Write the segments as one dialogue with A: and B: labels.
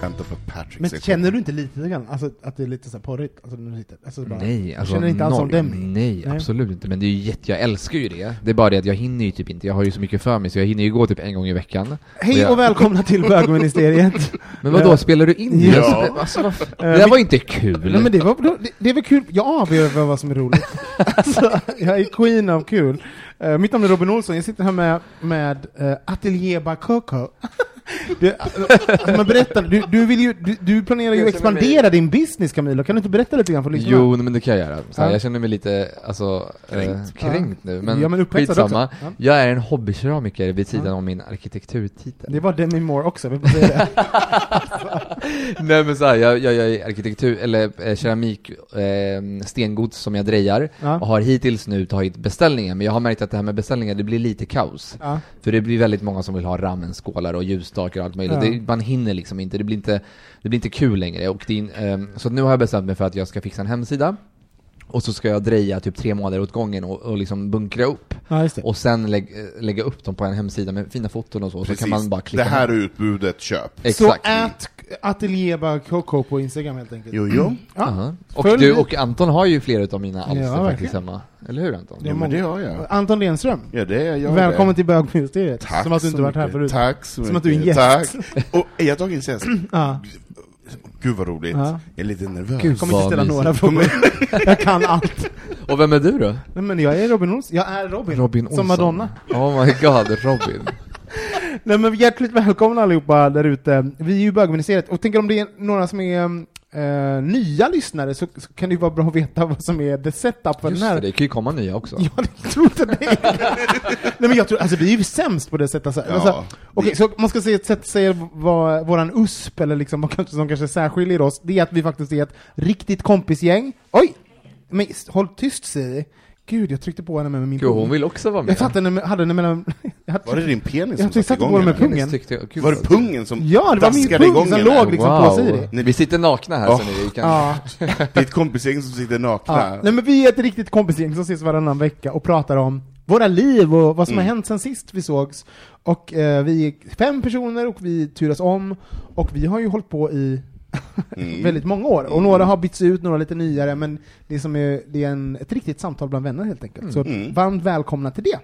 A: Att Patrick
B: Men känner du inte lite grann, alltså att det är lite så här porrigt? Alltså, när du sitter, alltså bara,
C: Nej, alltså
B: känner inte alls som
C: noll.
B: Demi?
C: Nej, absolut inte. Men det är ju jätte, jag älskar ju det. Det är bara det att jag hinner ju typ inte. Jag har ju så mycket för mig så jag hinner ju gå typ en gång i veckan.
B: Hej
C: jag-
B: och välkomna till bögministeriet!
C: Men vad då
B: Ja.
C: spelar du in
B: Ja.
C: det? Alltså, vad, det där var inte kul.
B: Nej men det, var, det, det är väl kul, jag avgör vad som är roligt. alltså, jag är queen av kul. Eh, mitt namn är Robin Olsson, jag sitter här med, med uh, Atelier Bakoko. Det, alltså, men berätta, du, du, vill ju, du, du planerar ju att expandera din business Camilo, kan du inte berätta lite grann för lyssnarna?
C: Jo, men det kan jag göra. Så här,
B: Ja.
C: Jag känner mig lite, alltså, kränkt,
A: Kränkt.
C: eh, kränkt nu. Men,
B: Ja, men
C: skitsamma.
B: Ja.
C: Jag är en hobbykeramiker vid sidan
B: Ja.
C: om min arkitekturtitel.
B: Det var Demi Moore också, vi säga det.
C: Nej men såhär, jag, jag gör arkitektur, eller eh, keramik, eh, stengods som jag drejar
B: Ja.
C: och har hittills nu tagit beställningar, men jag har märkt att det här med beställningar, det blir lite kaos. För det blir väldigt många som vill ha ramenskålar och ljusstakar och allt möjligt.
B: Ja.
C: Det, man hinner liksom inte, det blir inte, det blir inte kul längre. Och en, eh, så nu har jag bestämt mig för att jag ska fixa en hemsida, och så ska jag dreja typ tre månader åt gången och, och liksom bunkra upp.
B: ja, just det.
C: Och sen lägg, eh, lägga upp dem på en hemsida med fina foton och så, och så kan man bara klicka
A: det här
C: med.
A: är utbudet, köp.
C: Exakt.
B: Så ät Atelier Bakoko på Instagram helt enkelt.
A: Jo, jo.
B: Ja.
C: Aha. Och
B: Följ
C: du och Anton har ju flera av mina alster
B: Ja,
C: faktiskt hemma. Eller hur Anton?
B: Det
A: Ja, men det har jag.
B: Anton Lenström,
A: Ja, det är jag.
B: välkommen
A: det.
B: till bögministeriet.
A: Tack
B: Som att du
A: så
B: inte varit här
A: mycket.
B: förut.
A: Tack så
B: Som att du är en
A: mycket.
B: gäst.
A: Tack. Och är jag dagens gäst?
B: Ja.
A: Gud vad roligt.
B: Ja.
A: Jag är lite nervös.
C: Gud.
B: Jag kommer inte ställa
C: mysigt.
B: några frågor. jag kan allt.
C: Och vem är du då?
B: Nej, men jag är Robin Olsson. Jag är Robin.
C: Robin Olsson.
B: Som Madonna.
C: Oh my god, Robin.
B: Nej men hjärtligt välkomna allihopa där ute. Vi är ju bögministeriet, och tänker om det är några som är eh, nya lyssnare så, så kan det ju vara bra att veta vad som är the setup för
C: Just
B: den här.
C: det, det kan ju komma nya också.
B: Ja, jag tror inte det. Nej men jag tror, alltså vi är ju sämst på det sättet. Alltså,
A: Ja,
B: alltså, Okej,
A: det-
B: så man ska säga ett sätt säga vad våran USP, eller liksom vad kanske, som kanske särskiljer oss, det är att vi faktiskt är ett riktigt kompisgäng. Oj! Men håll tyst Siri. Gud, jag tryckte på henne med min
C: Gud,
B: pung.
C: hon vill också vara med.
B: Jag fattade henne, med- hade henne mellan... Jag
A: Var det din penis
B: Jag
A: som
B: satte
A: satte
B: på den med
A: igång
B: pungen.
C: Tyckte jag, gud,
A: Var det pungen som
B: Ja, det var min pung
A: igång
B: som låg liksom
C: wow.
B: på Siri.
C: Vi sitter nakna här
A: Ja.
C: så ni kan...
B: Ja.
A: Det är ett kompisgäng som sitter nakna.
B: ja. Nej men vi är ett riktigt kompisgäng som ses varannan vecka och pratar om våra liv och vad som
A: Mm.
B: har hänt sen sist vi sågs. Och eh, vi är fem personer och vi turas om, och vi har ju hållit på i
A: Mm.
B: väldigt många år. Och några har bytts ut, några lite nyare, men det, som är, det är en, ett riktigt samtal bland vänner helt enkelt. Så
A: Mm.
B: varmt välkomna till det.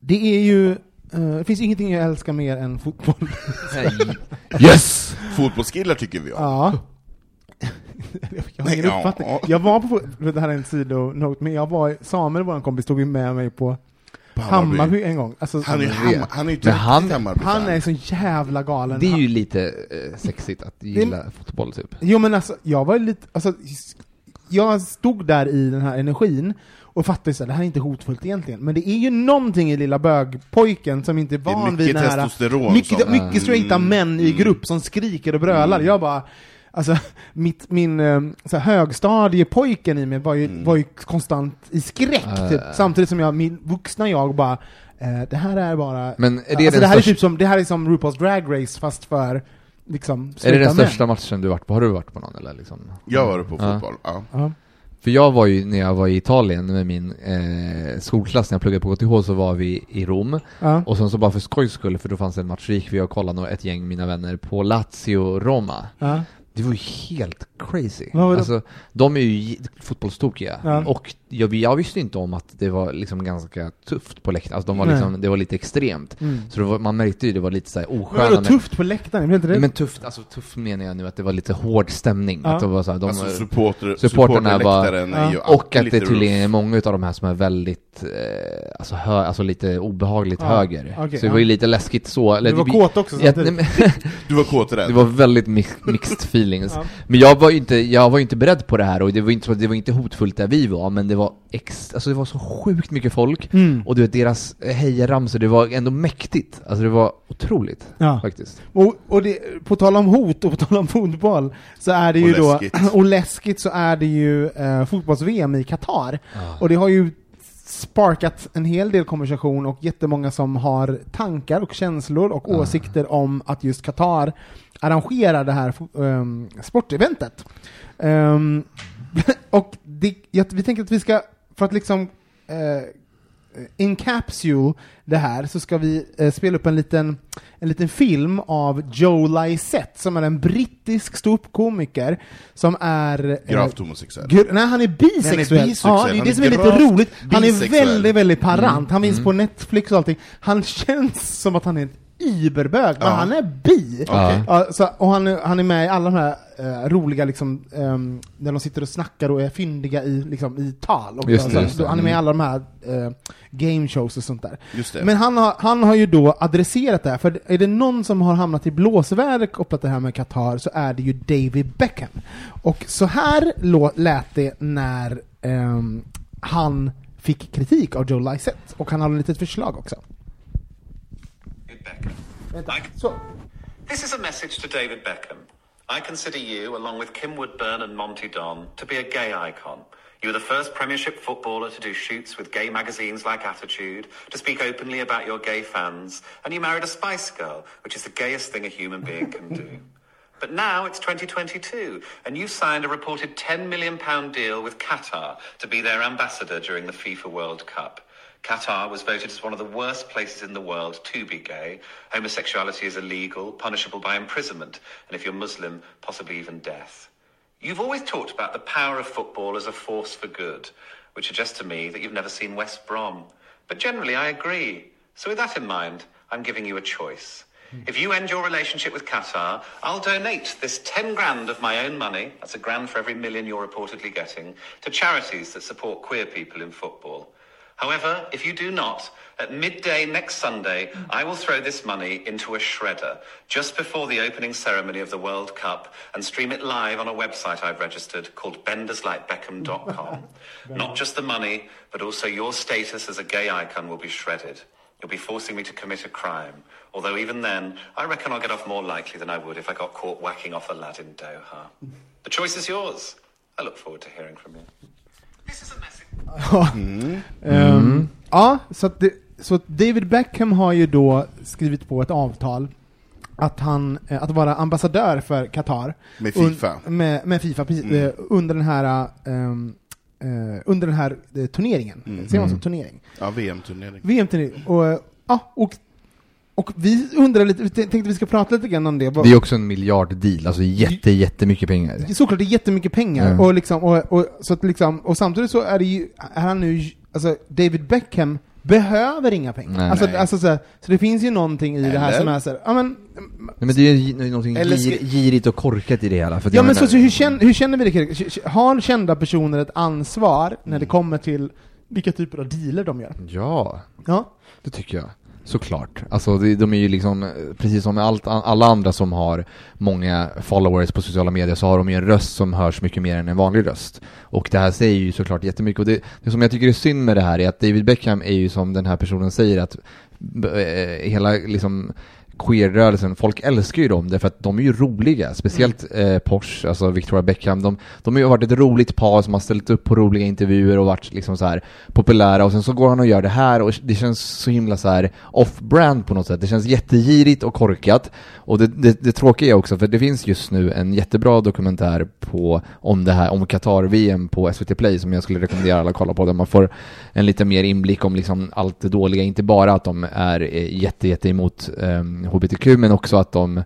B: Det är ju, eh, det finns ingenting jag älskar mer än fotboll.
C: Nej.
A: Yes! Fotbollskillar tycker vi om.
B: Ja. Jag har ingen
A: Nej, ja.
B: uppfattning. Jag var på, det här är en sidonote, men jag var, Samuel, vår kompis, stod ju med mig på
A: På
B: Hammarby en gång. Alltså,
A: Han är,
C: vet.
A: ham, han är ju
C: Men han-
A: Hammarby
B: han är så jävla galen.
C: Det är ju lite eh, sexigt att gilla fotboll typ.
B: Jo men alltså, jag var lite, alltså, jag stod där i den här energin och fattade så här, det här är inte hotfullt egentligen, men det är ju någonting i lilla bögpojken som inte är
A: Det är
B: van
A: mycket
B: vid den här...
A: testosteron
B: Mycket, mycket straighta
A: Mm,
B: män i
A: mm.
B: grupp som skriker och brölar. Jag bara, alltså, mitt, min eh, så här, högstadiepojken i mig var ju,
A: Mm.
B: var ju konstant i skräck,
C: Äh.
B: typ. samtidigt som jag, min vuxna jag bara, eh, det här är bara...
C: Men är det
B: alltså,
C: den
B: det här är
C: största-
B: typ som, det här är som RuPaul's Drag Race fast för, liksom,
C: Är det den största matchen du varit på? Har du varit på någon eller liksom?
A: Jag var på
C: Ja.
A: fotboll, ja.
B: Ja.
C: För jag var ju, när jag var i Italien med min eh, skolklass, när jag pluggade på KTH, så var vi i Rom.
B: Ja.
C: Och sen så bara för skojs skull, för då fanns det en match, så gick vi och kollade och ett gäng mina vänner på Lazio-Roma.
B: Ja.
C: Det var ju helt crazy. Alltså, de är ju fotbollstokiga.
B: Ja.
C: Och jag, jag visste inte om att det var liksom ganska tufft på läktaren. Alltså, de var liksom, det var lite extremt.
B: Mm.
C: Så det var, man märkte ju det var lite
B: Men
C: osköna...
B: vadå tufft på läktaren? Blir inte det?
C: Men tufft, alltså tufft menar jag nu att det var lite hård stämning.
B: Ja.
C: Att det var så här, de,
A: Alltså supporter,
C: supporterna var-
A: ju
B: Ja.
C: och att det tydligen är många av de här som är väldigt, eh, alltså, hö, alltså lite obehagligt
B: Ja,
C: höger.
B: okej,
C: så det
B: ja.
C: var ju lite läskigt så. Eller
B: du var
C: det-
B: kåt också
C: Ja, nej, men,
A: Du var kåt rädd.
C: det var väldigt mix, mixed feelings.
B: Ja.
C: Men jag var ju inte, jag var inte beredd på det här och det var inte det var inte hotfullt där vi var, men det var ex, alltså det var så sjukt mycket folk.
B: Mm.
C: Och du vet, deras hejaramsor, det var ändå mäktigt. Alltså det var otroligt,
B: Ja.
C: faktiskt.
B: Och, och det, på tal om hot och på tal om fotboll, så är det ju
A: Och
B: då,
A: läskigt.
B: och läskigt så är det ju eh, fotbolls-VM i Qatar. Och det har ju sparkat en hel del konversation och jättemånga som har tankar och känslor och
C: Ja.
B: åsikter om att just Qatar arrangerar det här um, sporteventet. Ehm, och det, jag, vi tänker att vi ska, för att liksom eh, incapsule det här, så ska vi eh, spela upp en liten, en liten film av Joe Lysette, som är en brittisk ståuppkomiker, som är... eh,
A: Gravt homosexuell.
B: Gr- nej, han är bisexuell.
A: bisexuell.
B: Ja, det är
A: Han
B: det
A: är
B: som är lite roligt. Han är
A: bisexuell.
B: väldigt, väldigt parant. Han finns
C: Mm.
B: på Netflix och allting. Han känns som att han är überbög, men
A: Ja.
B: han är bi.
C: Ja.
B: Ja, så, och han, är- han är med i alla de här eh, roliga, liksom, ehm, där de sitter och snackar och är fyndiga i, liksom, i tal. Och,
C: Just det, just det.
B: Han är med i
C: Mm.
B: alla de här eh, game shows och sånt där.
A: Just det.
B: Men han har, han har ju då adresserat det här, för är det någon som har hamnat i blåsväder kopplat det här med Qatar så är det ju David Beckham. Och så här lät det när ehm, han fick kritik av Joe Lysette, och han har ett litet förslag också.
D: Beckham. I-
B: Så.
D: This is a message to David Beckham. I consider you, along with Kim Woodburn and Monty Don, to be a gay icon. You were the first Premiership footballer to do shoots with gay magazines like Attitude, to speak openly about your gay fans, and you married a Spice Girl, which is the gayest thing a human being can do. But now it's 2022, and you signed a reported £10 million deal with Qatar to be their ambassador during the FIFA World Cup. Qatar was voted as one of the worst places in the world to be gay. Homosexuality is illegal, punishable by imprisonment, and if you're Muslim, possibly even death. You've always talked about the power of football as a force for good, which suggests to me that you've never seen West Brom. But generally, I agree. So, with that in mind, I'm giving you a choice. Hmm. If you end your relationship with Qatar, I'll donate this 10 grand of my own money, that's a grand for every million you're reportedly getting, to charities that support queer people in football. However, if you do not, at midday next Sunday, mm. I will throw this money into a shredder just before the opening ceremony of the World Cup and stream it live on a website I've registered called benderslikeBeckham.com. Not just the money, but also your status as a gay icon will be shredded. You'll be forcing me to commit a crime. Although even then, I reckon I'll get off more likely than I would if I got caught whacking off a lad in Doha. The choice is yours. I look forward to hearing from you. This is a message.
B: Ehm, ja, så, att det, så att David Beckham har ju då skrivit på ett avtal att han, eh, att vara ambassadör för Qatar.
A: Med Fifa.
B: Un, med, med Fifa, precis,
A: Mm.
B: eh, under den här, ehm, eh, under den här turneringen.
A: Mm.
B: Ser man som
C: Mm.
B: turnering?
A: Ja, VM-turnering.
B: VM-turnering. Och, ja, och, och vi undrar lite, vi tänkte vi ska prata lite grann om det.
C: Det är också en miljarddeal, alltså jätte, jättemycket pengar.
B: Såklart, det är jättemycket pengar.
C: Mm.
B: Och, liksom, och, och, så att liksom, och samtidigt så är det ju, är han nu, alltså David Beckham behöver inga pengar.
C: Nej.
B: alltså,
A: Nej.
B: alltså, så, så det finns ju någonting i det här
A: Eller?
B: som är så ja men,
C: Nej, men det är ju någonting
A: Eller
C: gir, girigt och korkat i det hela. För
B: ja men så, så hur, känner, hur känner vi det? Har kända personer ett ansvar när det kommer till vilka typer av dealer de gör?
C: Ja,
B: Ja.
C: det tycker jag. Såklart. Alltså de är ju liksom, precis som allt, alla andra som har många followers på sociala medier så har de ju en röst som hörs mycket mer än en vanlig röst. Och det här säger ju såklart jättemycket. Och det, det som jag tycker är synd med det här är att David Beckham är ju som den här personen säger att eh, hela liksom queer-rörelsen, folk älskar ju dem därför att de är ju roliga, speciellt eh, Porsche, alltså Victoria Beckham, de, de har ju varit ett roligt par som har ställt upp på roliga intervjuer och varit liksom så här populära och sen så går han och gör det här och det känns så himla så här off-brand på något sätt, det känns jättegirigt och korkat. Och det, det, det tråkiga är också, för det finns just nu en jättebra dokumentär på, om det här, om Qatar-VM på SVT Play som jag skulle rekommendera alla att kolla på, där man får en lite mer inblick om liksom allt det dåliga, inte bara att de är eh, jätte, jätte emot eh, HBTQ, men också att de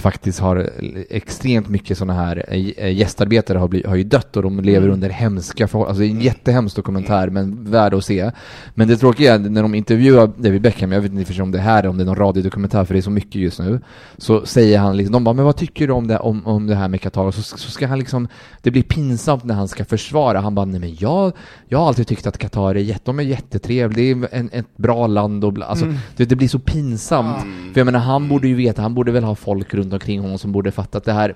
C: faktiskt har extremt mycket sådana här eh, gästarbetare har, blivit, har ju dött och de lever
B: Mm.
C: under hemska förhållanden. Alltså det är en jättehemsk dokumentär men värd att se. Men det tråkiga är när de intervjuar David Beckham, jag vet inte för om det här eller om det är någon radiodokumentär för det är så mycket just nu, så säger han liksom, de bara, men vad tycker du om det, om, om det här med Qatar? Så, så ska han liksom, det blir pinsamt när han ska försvara, han bara, nej men jag, jag har alltid tyckt att Qatar är jätte, de är jättetrevliga, det är en, ett bra land och bla, alltså,
B: Mm.
C: det, det blir så pinsamt. För jag menar, han borde ju veta, han borde väl ha folk runt omkring honom som borde fatta att det här,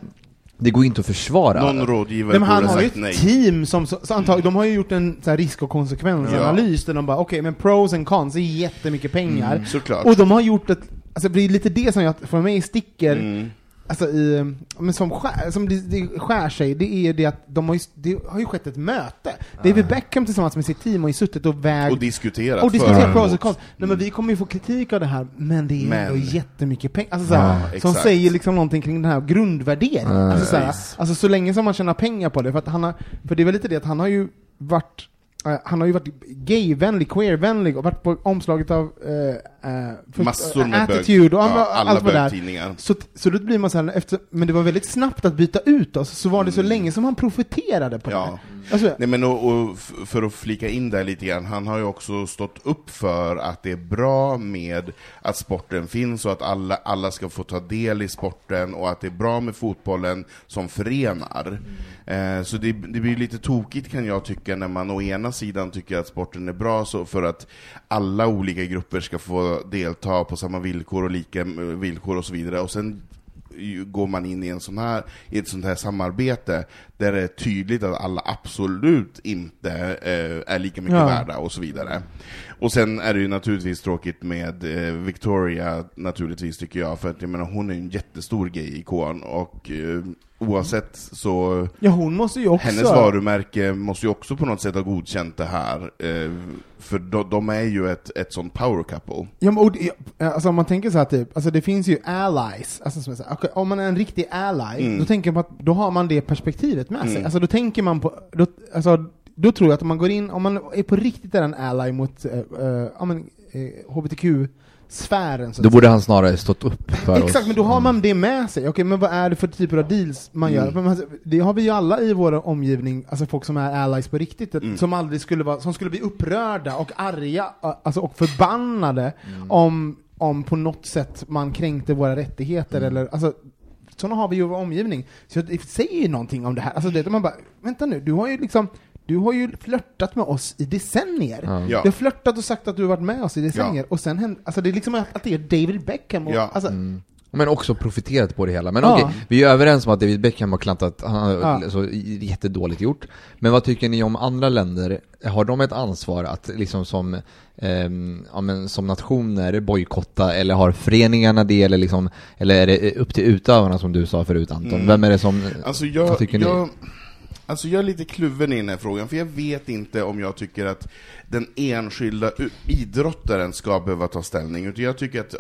C: det går inte att försvara.
A: Någon rådgivare
B: men han
A: borde
B: har ju
A: sagt
B: ett
A: nej.
B: team som, så, så antag, de har ju gjort en så här, risk och konsekvensanalys där de bara, okej men pros and cons är jättemycket pengar.
A: Mm, Såklart.
B: Och de har gjort ett, alltså det är lite det som jag, för mig sticker,
A: Mm.
B: Alltså i, men som, skär, som det, det skär sig, det är det att de har ju, det har ju skett ett möte. David Beckham tillsammans med sitt team har ju suttit och vägt
A: Och diskuterat.
B: och diskuterat
A: och
B: pros
A: emot.
B: cons. Nej men vi kommer ju få kritik av det här, men det är
A: Men.
B: ändå jättemycket pengar. Alltså, såhär,
A: Ja,
B: som säger liksom någonting kring den här grundvärderingen.
C: Ja,
B: alltså, såhär,
A: precis.
B: alltså så länge som man tjänar pengar på det, för att han har, för det är väl lite det att han har ju varit eh, han har ju varit gayvänlig, queervänlig och varit på omslaget av eh, eh,
A: Massor med bög,
B: Attitude och han
A: ja, alla
B: allt
A: bögtidningar.
B: Så, så då blir man så här, efter, men det var väldigt snabbt att byta ut oss, så var det så länge som han profiterade på
A: Mm. Ja.
B: det. Alltså,
A: Nej men och, och för att flika in där lite grann, han har ju också stått upp för att det är bra med att sporten finns och att alla, alla ska få ta del i sporten och att det är bra med fotbollen som förenar. Eh, så det, det blir lite tokigt kan jag tycka när man å ena sidan tycker att sporten är bra så för att alla olika grupper ska få delta på samma villkor och lika eh, villkor och så vidare och sen går man in i, en sån här, i ett sånt här samarbete där det är tydligt att alla absolut inte eh, är lika mycket
B: Ja.
A: värda och så vidare. Och sen är det ju naturligtvis tråkigt med eh, Victoria, naturligtvis tycker jag, för att jag menar hon är ju en jättestor gay-ikon och eh, oavsett så
B: ja, hon måste ju också...
A: hennes varumärke måste ju också på något sätt ha godkänt det här, eh, för de, de är ju ett, ett sånt power couple.
B: Ja, men, och, alltså om man tänker så här typ, alltså det finns ju allies, alltså som säger, okej, om man är en riktig ally,
A: Mm.
B: då tänker man att då har man det perspektivet med sig.
A: Mm.
B: Alltså då tänker man på, då, alltså, då tror jag att om man går in, om man är på riktigt är en ally mot eh, eh, eh, HBTQ-sfären
C: Då borde han snarare stått upp för oss.
B: Exakt, men då har man det med sig. Okej, men vad är det för typer av deals man gör?
A: Mm.
B: Men alltså, det har vi ju alla i vår omgivning, alltså folk som är allies på riktigt,
A: Mm.
B: som aldrig skulle vara, som skulle bli upprörda och arga, alltså, och förbannade
C: Mm.
B: om, om på något sätt man kränkte våra rättigheter
C: Mm.
B: eller, alltså, sådana har vi ju i vår omgivning. Så det säger ju någonting om det här. Alltså det, man bara, vänta nu, du har ju liksom du har ju flörtat med oss i decennier.
C: Ja.
A: Ja.
B: Du har flörtat och sagt att du har varit med oss i decennier, och sen händer, alltså det är liksom att, att det är David Beckham och,
A: Ja.
B: alltså,
C: Mm. Men också profiterat på det hela. Men
B: Ja.
C: okej, vi är överens om att David Beckham har klantat, han har
B: Ja.
C: så jättedåligt gjort. Men vad tycker ni om andra länder? Har de ett ansvar att liksom som, ehm, ja, men som nationer bojkotta, eller har föreningarna det, eller, liksom, eller är det upp till utövarna som du sa förut Anton?
A: Mm.
C: Vem är det som,
A: Alltså
C: vad
A: jag,
C: tycker ni?
A: Alltså jag är lite kluven i den här frågan, för jag vet inte om jag tycker att den enskilda idrottaren ska behöva ta ställning, utan jag tycker att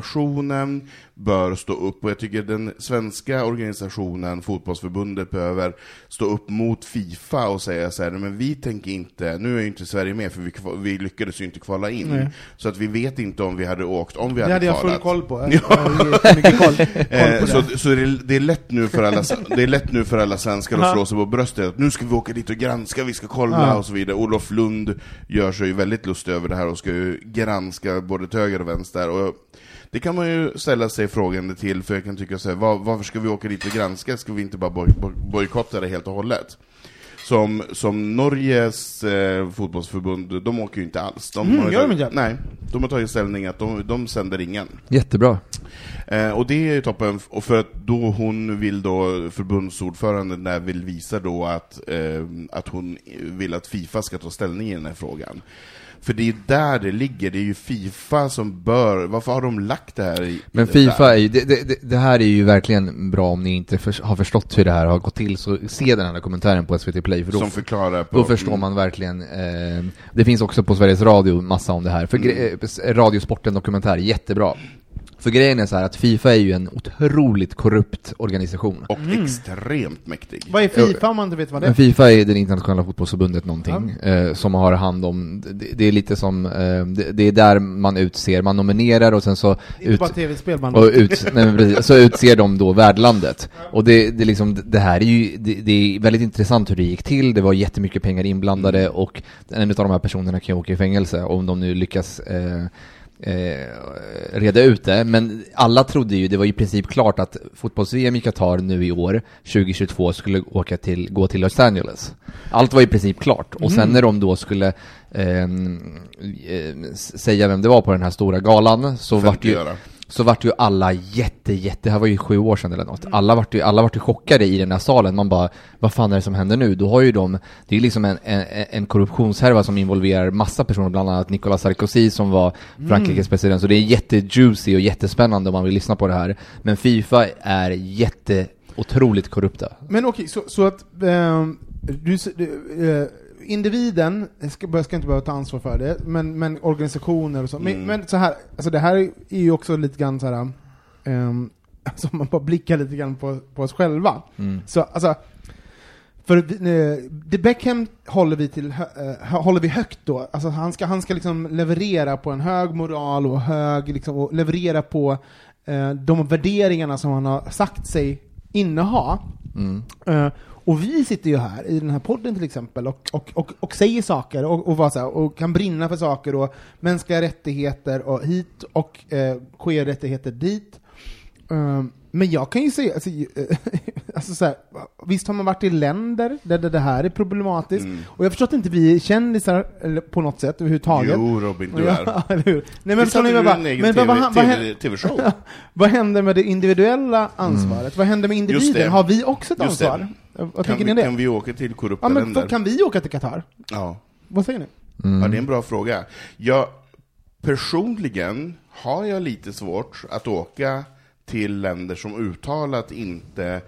A: organisationen bör stå upp, och jag tycker den svenska organisationen, fotbollsförbundet, behöver stå upp mot Fifa och säga så här, men vi tänker inte, nu är ju inte Sverige med, för vi, vi lyckades ju inte kvala in,
B: Nej.
A: så att vi vet inte om vi hade åkt, om vi
B: Det
A: hade
B: hade jag full
A: kvalat.
B: koll på. Jag
A: Ja.
B: jättemycket koll, koll
A: Eh,
B: på
A: så
B: det.
A: så det, är, det, är lätt nu för alla, det är lätt nu för alla svenskar att slå sig på bröstet, att nu ska vi åka dit och granska, vi ska kolla
B: Ja.
A: och så vidare. Olof Lund gör sig ju väldigt lustig över det här och ska ju granska både till höger och vänster. Och det kan man ju ställa sig frågande till, för jag kan tycka så här, var, varför ska vi åka dit och granska? Ska vi inte bara boj, boj, bojkotta det helt och hållet? Som, som Norges eh, fotbollsförbund, de åker ju inte alls. De
B: Mm,
A: har
B: gör de
A: tagit-
B: inte?
A: Nej, de har tagit ställning att de, de sänder ingen.
C: Jättebra.
A: Eh, och det är ju toppen, och för att då hon vill då, förbundsordföranden där vill visa då att, eh, att hon vill att Fifa ska ta ställning i den här frågan. För det är där det ligger, det är ju Fifa som bör, varför har de lagt det här i
C: Men Fifa är ju, det, det, det här är ju verkligen bra om ni inte för, har förstått hur det här har gått till, så se den här dokumentären på SVT Play, för då,
A: Som förklarar på...
C: då förstår man verkligen. Eh, det finns också på Sveriges Radio massa om det här, för
A: Mm.
C: eh, Radiosporten dokumentär, jättebra. För grejen är så här att Fifa är ju en otroligt korrupt organisation.
A: Och extremt mäktig.
B: Vad är Fifa om man inte vet vad det är?
C: Men Fifa är det internationella fotbollsförbundet någonting, eh, som har hand om, det, det är lite som, eh, det, det är där man utser, man nominerar och sen så
B: Inte
C: ut,
B: bara tv-spel man...
C: och ut, nej, men precis, så utser de då värdlandet. Och det, det, är liksom, det här är ju, det, det är väldigt intressant hur det gick till, det var jättemycket pengar inblandade och en av de här personerna kan ju åka i fängelse om de nu lyckas eh, eh, reda ut det, men alla trodde ju, det var ju i princip klart att fotbolls-VM i Qatar nu i år, 2022, skulle åka till, gå till Los Angeles. Allt var i princip klart, och sen när de då skulle ehm, eh, säga vem det var på den här stora galan, så vart ju. Så vart ju alla jätte, jätte, det här var ju sju år sedan eller något, alla vart ju, alla vart ju chockade i den här salen, man bara, vad fan är det som händer nu? Då har ju de, det är liksom en, en, en korruptionshärva som involverar massa personer, bland annat Nicolas Sarkozy som var Frankrikes president, så det är jättejuicy och jättespännande om man vill lyssna på det här. Men Fifa är jätte, otroligt korrupta.
B: Men okej, så, så att ehm, du, du, eh, individen ska, ska inte behöva ta ansvar för det, men, men organisationer och så. Men,
A: Mm.
B: men så här, alltså det här är ju också lite grann så här, um, alltså man bara blickar lite grann på, på oss själva.
C: Mm.
B: Så alltså, för eh, The Beckham håller vi, till, eh, håller vi högt då. Alltså han ska, han ska liksom leverera på en hög moral och hög, liksom, och leverera på eh, de värderingarna som han har sagt sig inneha.
C: Mm.
B: Eh, och vi sitter ju här i den här podden till exempel och, och, och, och säger saker och, och, så här, och kan brinna för saker och mänskliga rättigheter och hit och eh, queer-rättigheter dit. Um, men jag kan ju säga, alltså, eh, alltså så här, visst har man varit i länder där det, det här är problematiskt,
A: Mm.
B: och jag förstår att inte vi är kändisar eller, på något sätt överhuvudtaget.
A: Jo Robin, du är.
B: Ja, eller hur? Nej, men
A: Visst hade du
B: vad,
A: en egen
B: men
A: TV,
B: vad,
A: TV, TV-show?
B: vad händer med det individuella ansvaret? Vad händer med
A: det.
B: individen? Har vi också ett
A: Just det.
B: ansvar? Vad
A: Kan
B: tycker
A: vi,
B: det?
A: kan vi åka till korrupta
B: Ja, men
A: länder?
B: kan vi åka till Qatar?
A: Ja.
B: Vad säger ni?
C: Mm.
A: ja, det är en bra fråga. Jag, personligen har jag lite svårt att åka till länder som uttalat inte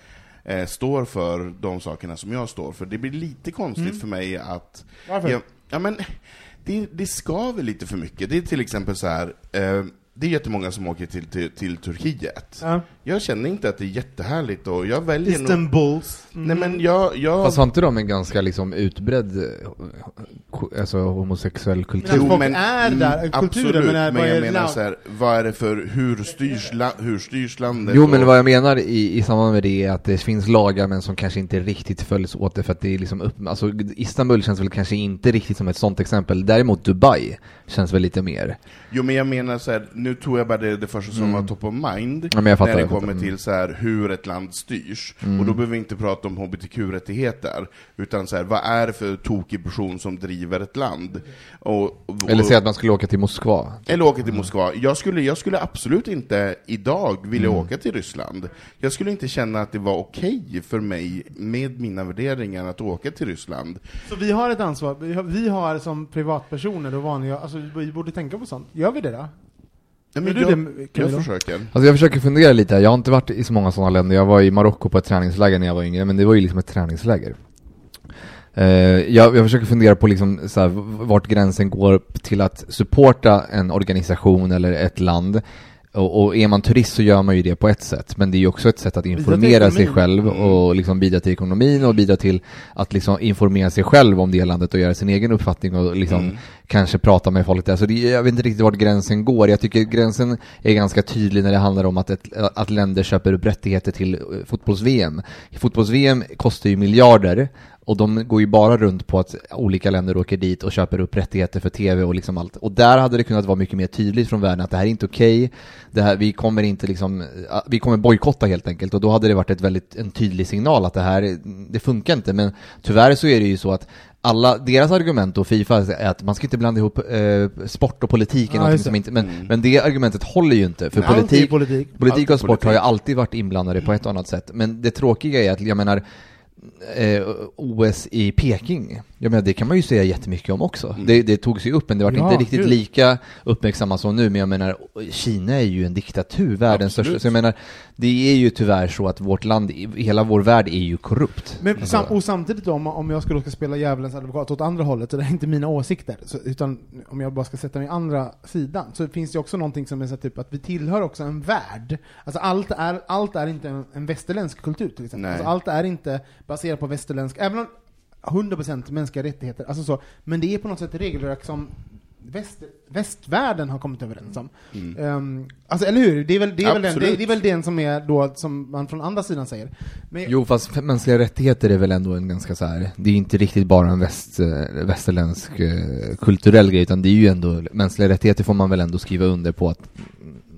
A: eh, står för de sakerna som jag står för. Det blir lite konstigt för mig att...
B: Varför?
A: Ja, ja, men det, det skaver lite för mycket. Det är till exempel så här, eh, det är jättemånga som åker till, till, till Turkiet.
B: Ja.
A: Jag känner inte att det är jättehärligt och jag väljer nog...
B: Istanbuls.
A: Nej men jag... jag
C: Fast har inte de en ganska liksom utbredd alltså, homosexuell kultur?
B: Men folk
A: men-
B: är
A: mm,
B: där, kulturen,
A: absolut,
B: men är-
A: men
B: vad
A: jag
B: är
A: menar så här, vad är det för, hur styrs, la, hur styrs landet?
C: Jo men
A: och-
C: vad jag menar i, i samband med det är att det finns lagar men som kanske inte riktigt följs åt det för att det är liksom upp, alltså Istanbul känns väl kanske inte riktigt som ett sånt exempel, däremot Dubai känns väl lite mer.
A: Jo men jag menar så här, nu tog jag bara det, det första som var top of mind,
C: Mm. Ja, men jag fattar,
A: när det kommer
C: Mm.
A: till så här, hur ett land styrs. Och då behöver vi inte prata om hbtq-rättigheter, utan så här, vad är det för tokig person som driver ett land? Och, och,
C: Eller säga att man skulle åka till Moskva.
A: Eller åka till Moskva. Jag skulle, jag skulle absolut inte idag vilja
C: Mm.
A: åka till Ryssland. Jag skulle inte känna att det var okej för mig, med mina värderingar, att åka till Ryssland.
B: Så vi har ett ansvar, vi har, vi har som privatpersoner och vanliga, alltså vi borde tänka på sånt. Gör vi det då?
A: Nej, men
B: du
A: jag,
B: det,
A: jag försöker.
C: Alltså jag försöker fundera lite, här. jag har inte varit i så många sådana länder, jag var i Marocko på ett träningsläger när jag var yngre, men det var ju liksom ett träningsläger. Eh, jag, jag försöker fundera på liksom så här, vart gränsen går till att supporta en organisation eller ett land. Och, och är man turist så gör man ju det på ett sätt, men det är ju också ett sätt att informera sig själv och liksom bidra till ekonomin och bidra till att liksom informera sig själv om det landet och göra sin egen uppfattning och liksom
A: Mm.
C: kanske prata med folk där. Så det, jag vet inte riktigt vart gränsen går. Jag tycker gränsen är ganska tydlig när det handlar om att, ett, att länder köper upp rättigheter till eh, fotbolls-VM. Fotbolls-VM kostar ju miljarder och de går ju bara runt på att olika länder åker dit och köper upp rättigheter för tv och liksom allt. Och där hade det kunnat vara mycket mer tydligt från världen att det här är inte okej. Det här, vi kommer inte liksom, vi kommer bojkotta helt enkelt och då hade det varit ett väldigt, en tydlig signal att det här, det funkar inte. Men tyvärr så är det ju så att alla, deras argument och Fifa är att man ska inte blanda ihop eh, sport och politik,
B: just
C: som inte, men, men det argumentet håller ju inte, för
B: är
C: politik,
B: politik.
C: politik och sport har ju
A: politik.
C: alltid varit inblandade på ett och annat sätt. Men det tråkiga är att, jag menar, eh, OS i Peking, jag menar det kan man ju säga jättemycket om också. Det, det togs ju upp, men det var
B: Ja,
C: inte riktigt
B: gud.
C: lika uppmärksammat som nu, men jag menar, Kina är ju en diktatur, världens
A: Absolut.
C: största, så jag menar, det är ju tyvärr så att vårt land, hela vår värld är ju korrupt.
B: Men
C: Alltså,
B: sam, och samtidigt om, om jag skulle ska spela djävulens advokat åt andra hållet, så det är inte mina åsikter, så, utan om jag bara ska sätta mig i andra sidan, så finns det också någonting som är så typ att vi tillhör också en värld. Alltså allt är, allt är inte en, en västerländsk kultur till exempel. Alltså, allt är inte baserat på västerländsk, även om 100% mänskliga rättigheter, alltså så, men det är på något sätt regelverk som väst, västvärlden har kommit överens om. Ehm, alltså, eller hur? Det är väl, det är väl, den, det, det är väl den som är då, som man från andra sidan säger. Men,
C: Jo, fast mänskliga rättigheter är väl ändå en ganska så här. det är ju inte riktigt bara en väst, eh, västerländsk eh, kulturell grej, utan det är ju ändå, mänskliga rättigheter får man väl ändå skriva under på att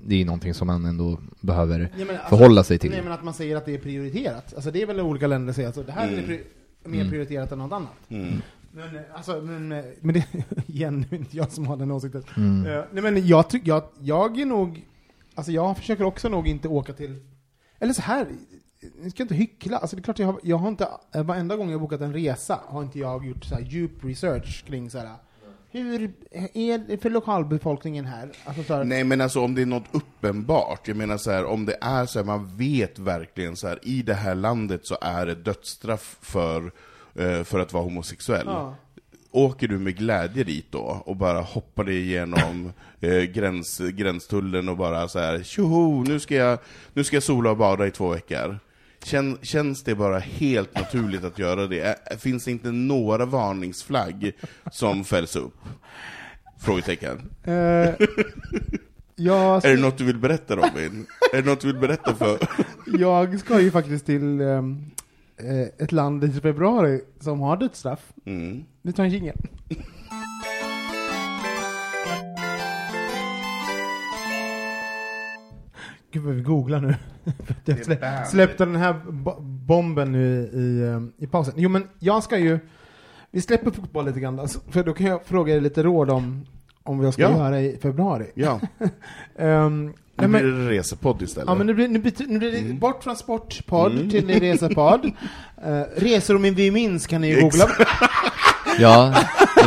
C: det är någonting som man ändå behöver
B: Ja, men alltså-
C: förhålla sig till.
B: Nej men att man säger att det är prioriterat. Alltså det är väl olika länder säger alltså, det här är
A: Mm.
B: pri- mer
C: Mm.
B: prioriterat än något annat.
A: Mm.
B: Men, eh, alltså, men, eh, men det, är inte jag som har den åsikten.
C: Mm.
B: Eh, nej men jag tycker, jag, jag är nog, alltså jag försöker också nog inte åka till, eller så här, ni ska inte hyckla, alltså det är klart jag har, jag har inte, varenda gång jag bokat en resa har inte jag gjort så här djup research kring så här. Hur är det för lokalbefolkningen här? Alltså så här,
A: Nej men alltså om det är något uppenbart, jag menar så här, om det är så här, man vet verkligen så här, i det här landet så är det dödsstraff för, eh, för att vara homosexuell.
B: Ja.
A: Åker du med glädje dit då och bara hoppar dig igenom eh, gräns, gränstullen och bara så här, tjoho, nu ska jag, nu ska jag sola och bada i två veckor. Kän, känns det bara helt naturligt att göra det? Finns det inte några varningsflagg som fälls upp? Frågetecken.
B: Eh, jag,
A: Är det något du vill berätta Robin? är det något du vill berätta för...
B: jag ska ju faktiskt till eh, ett land i februari som har dödsstraff.
A: Mm.
B: Vi tar en jingel. Gud vad vi googlar nu. Jag slä, släppte den här bo- bomben nu i, ehm, i pausen. Jo men jag ska ju, vi släpper fotboll lite grann då, så- för då kan jag fråga er lite råd om, om vad jag ska
A: Ja.
B: göra i februari.
A: Ja,
B: Ehm,
A: nu blir det resepodd istället.
B: Ja men nu blir, nu blir, nu blir det bort från sportpodd
A: Mm.
B: till resepodd. Uh, resor om vi minns kan ni ju googla.
C: Ja,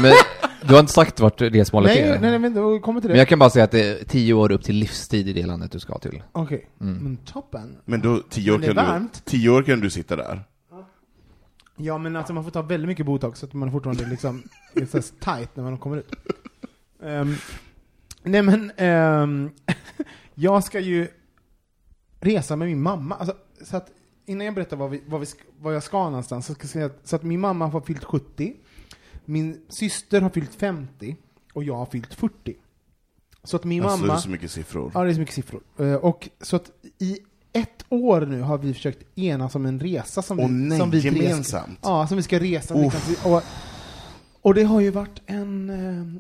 C: men du har inte sagt vart resmålet
B: nej,
C: är?
B: nej, nej, men då kommer till det.
C: Men jag kan bara säga att det är tio år upp till livstid i det landet du ska till.
B: Okej,
C: Mm.
B: men toppen.
A: Men då, tio år,
B: Men det är
A: kan du,
B: varmt.
A: tio år kan du sitta där.
B: Ja men alltså man får ta väldigt mycket botox så att man fortfarande liksom är så tight när man kommer ut. Ehm, nej men, ehm, jag ska ju resa med min mamma. Alltså, så att innan jag berättar vad, vi, vad, vi, vad jag ska någonstans, så ska jag säga att, så att min mamma har fyllt 70, min syster har fyllt 50 och jag har fyllt 40. Så att min
A: Alltså, det
B: mamma...
A: är så mycket siffror.
B: Ja, det är så mycket siffror. Eh, Och så att i ett år nu har vi försökt enas om en resa som
A: Åh
B: vi,
A: nej,
B: som vi tre ska-
A: gemensamt.
B: Ja, som vi ska resa. Och, och det har ju varit en,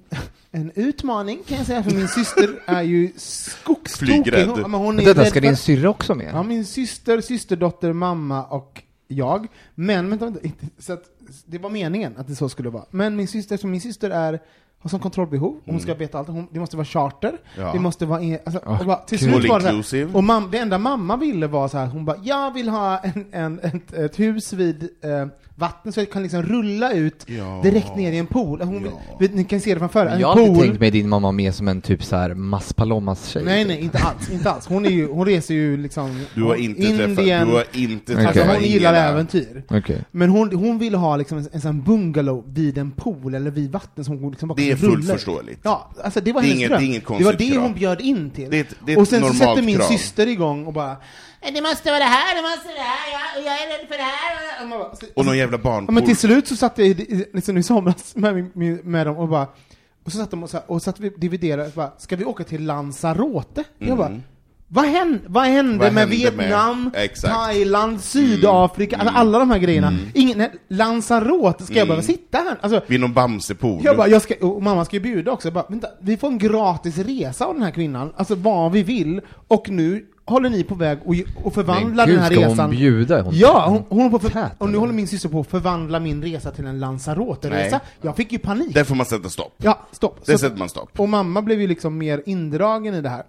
B: eh, en utmaning kan jag säga, för min syster är ju skogstokig.
A: Flygrädd.
B: Hon, men hon är
C: detta, ska din syrra också med?
B: Ja, min syster, systerdotter, mamma och jag. Men, vänta, så att, det var meningen att det så skulle vara. Men min syster, som min syster är, har som kontrollbehov, hon ska veta allt, hon, det måste vara charter,
A: Mm. Ja.
B: det måste vara, en, alltså,
C: Ah,
B: och bara, till slut var det här, och mam, det enda mamma ville var så här, hon bara, jag vill ha en, en, ett, ett hus vid eh, vattnet så jag kan liksom rulla ut
A: Ja.
B: direkt ner i en pool. Hon
A: Ja.
B: vet, ni kan se det framför er,
C: Jag har
B: pool.
C: tänkt mig din mamma med som en typ så här Mas Palomas-tjej.
B: Nej, nej, inte alls, inte alls. Hon, är ju, hon reser ju liksom
A: Du har inte träffat,
B: Indien,
A: du har inte
C: Okej.
B: Alltså
A: träffat
B: hon gillar
A: Ingela.
B: äventyr.
C: Okej.
B: Men hon, hon ville ha liksom en, en sån bungalow vid en pool eller vid vatten som hon liksom bara
A: Det är fullt förståeligt.
B: Ja, alltså det var
A: Det
B: hennes
A: inget-
B: dröm.
A: det är inget
B: det var det hon bjöd in till.
A: Det är ett- det är ett
B: och sen så sätter min
A: krav.
B: syster igång och bara "Eh, det måste vara det här, det måste vara det här, jag, och jag är rädd för det här. Och, man bara, så,
A: Och någon jävla
B: ja,
A: barnpool.
B: men till slut så satt jag i- liksom i somras med, med, med dem och bara och så satt de och, så här, och satt vi dividerade, och bara, ska vi åka till Lanzarote? Jag bara, vad hände, vad hände
A: Mm. Vad
B: med
A: hände med-
B: Vietnam,
A: Exakt.
B: Thailand, Sydafrika, alltså alla de här grejerna?
A: Mm.
B: Ingen, nej, Lanzarote, ska jag behöva sitta här? Alltså,
A: Vid någon Bamsepool.
B: jag bara, jag ska, och mamma ska ju bjuda också, jag bara, vänta, vi får en gratis resa av den här kvinnan, alltså vad vi vill, och nu håller ni på väg att och förvandla den här
C: ska
B: resan.
C: hon bjuda? Hon
B: Ja, hon, hon håller på för, och nu håller min syster på att förvandla min resa till en Lanzarote-resa. Jag fick ju panik.
A: Där får man sätta stopp.
B: Ja, stopp.
A: Där sätter man stopp.
B: och mamma blev ju liksom mer indragen i det här.